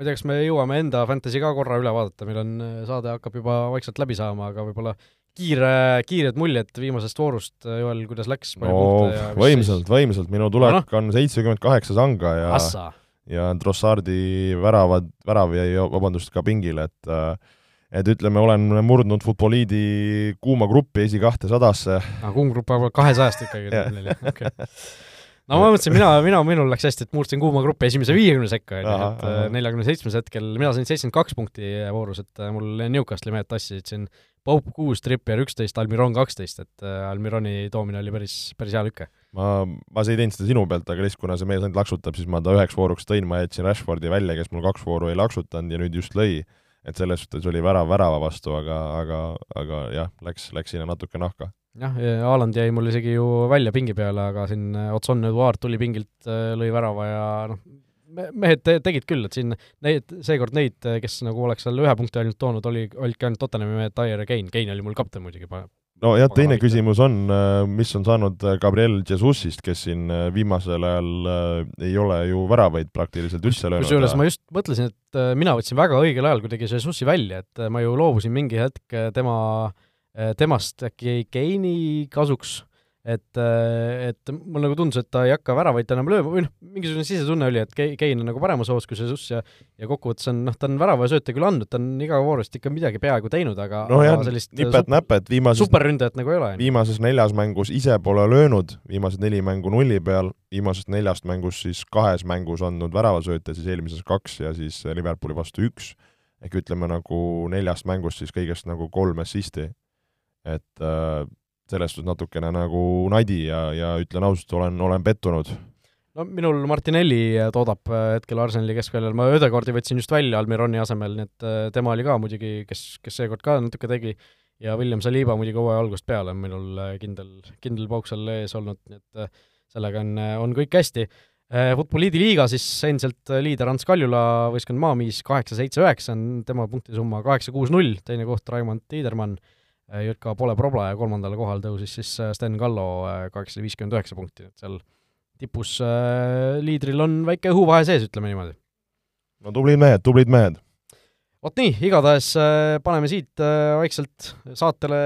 Speaker 2: ei tea, kas me jõuame enda Fantasy ka korra üle vaadata, meil on, saade hakkab juba vaikselt läbi saama, aga võib-olla kiire, kiired muljed viimasest voorust, Joel, kuidas läks?
Speaker 3: no võimsalt, võimsalt, minu tulek no, no. on seitsekümmend kaheksa sanga ja Assa. ja Trossardi väravad, värav jäi, vabandust, ka pingile, et et ütleme, olen murdnud Futboliidi kuuma gruppi esikahte sadasse.
Speaker 2: aa, kuum grupp kahesajast ikkagi, no ma mõtlesin, mina, mina, minul läks hästi, et murdsin kuuma grupi esimese viiekümne sekka, onju, et äh, neljakümne seitsmes hetkel, mina sain seitsekümmend kaks punkti voorus, et äh, mul Newcastli mehed tassisid siin Pope kuus, Trippier üksteist, Almiron kaksteist, et äh, Almironi toomine oli päris, päris hea lüke.
Speaker 3: ma, ma ei teinud seda sinu pealt, aga lihtsalt kuna see mees ainult laksutab, siis ma ta üheks vooruks tõin, ma jätsin Rashfordi välja, kes mul kaks vooru ei laksutanud ja nüüd just lõi. et selles suhtes oli värav värava vastu, aga, aga, aga jah, läks, läks sinna natuke nahka
Speaker 2: jah, Haaland jäi mul isegi ju välja pingi peale, aga siin äh, Otson Eduard tuli pingilt, äh, lõi värava ja noh, mehed te tegid küll, et siin neid, seekord neid, kes nagu oleks seal ühe punkti ainult toonud, oli, olidki ainult Tottenhami mehed, Dyer ja Kane, Kane oli mul kapten muidugi.
Speaker 3: nojah, teine küsimus on, mis on saanud Gabriel Jesusist, kes siin viimasel ajal ei ole ju väravaid praktiliselt üldse löönud.
Speaker 2: kusjuures ma just mõtlesin, et mina võtsin väga õigel ajal kuidagi Jesusi välja, et ma ju loobusin mingi hetk tema Äh, temast äkki Keini kasuks, et, äh, et mul nagu tundus, et ta ei hakka väravaid enam lööma või noh, mingisugune sisetunne oli, et Kein on nagu paremas hoos kui Jesus ja ja kokkuvõttes on noh, ta on värava ja sööte küll andnud, ta on iga voorust ikka midagi peaaegu teinud, aga
Speaker 3: no jah, nipet-näpet, viimases
Speaker 2: superründajat nagu ei ole.
Speaker 3: viimases neljas mängus ise pole löönud, viimased neli mängu nulli peal, viimasest neljast mängus siis kahes mängus andnud väravasööte, siis eelmises kaks ja siis Liverpooli vastu üks, ehk ütleme nagu neljast mängust siis kõigest nagu kolm assist'i et äh, selles suhtes natukene nagu nadi ja, ja ütlen ausalt, olen, olen pettunud.
Speaker 2: no minul Martinelli toodab äh, hetkel Arsenali keskväljal, ma Ödegaardi võtsin just välja Almironi asemel, nii et äh, tema oli ka muidugi, kes, kes seekord ka natuke tegi, ja William Saliba muidugi hooaja algusest peale on minul kindel, kindel pauk seal ees olnud, nii et sellega on, on kõik hästi. Futboliidi liiga siis endiselt liider Ants Kaljula, võistkond Maamiis kaheksa, seitse, üheksa on tema punktisumma kaheksa, kuus, null, teine koht Raimond Tiidermann Äh, JK Pole Probla ja kolmandale kohale tõusis siis äh, Sten Kallo äh, kaheksasada viiskümmend üheksa punkti, et seal tipus äh, liidril on väike õhuvahe sees, ütleme niimoodi.
Speaker 3: no tublid mehed, tublid mehed.
Speaker 2: vot nii, igatahes äh, paneme siit äh, vaikselt saatele,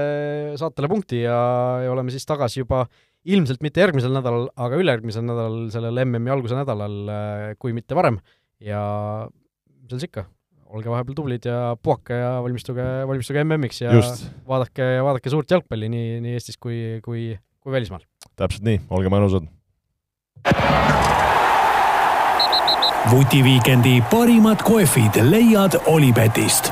Speaker 2: saatele punkti ja, ja oleme siis tagasi juba ilmselt mitte järgmisel nädalal, aga ülejärgmisel nädalal, sellel MM-i alguse nädalal, äh, kui mitte varem ja mis seal siis ikka, olge vahepeal tublid ja puhake ja valmistuge, valmistuge MM-iks ja Just. vaadake, vaadake suurt jalgpalli nii, nii Eestis kui, kui, kui välismaal.
Speaker 3: täpselt nii, olge mõnusad
Speaker 1: vutiviikendi parimad kohvid leiad Olipetist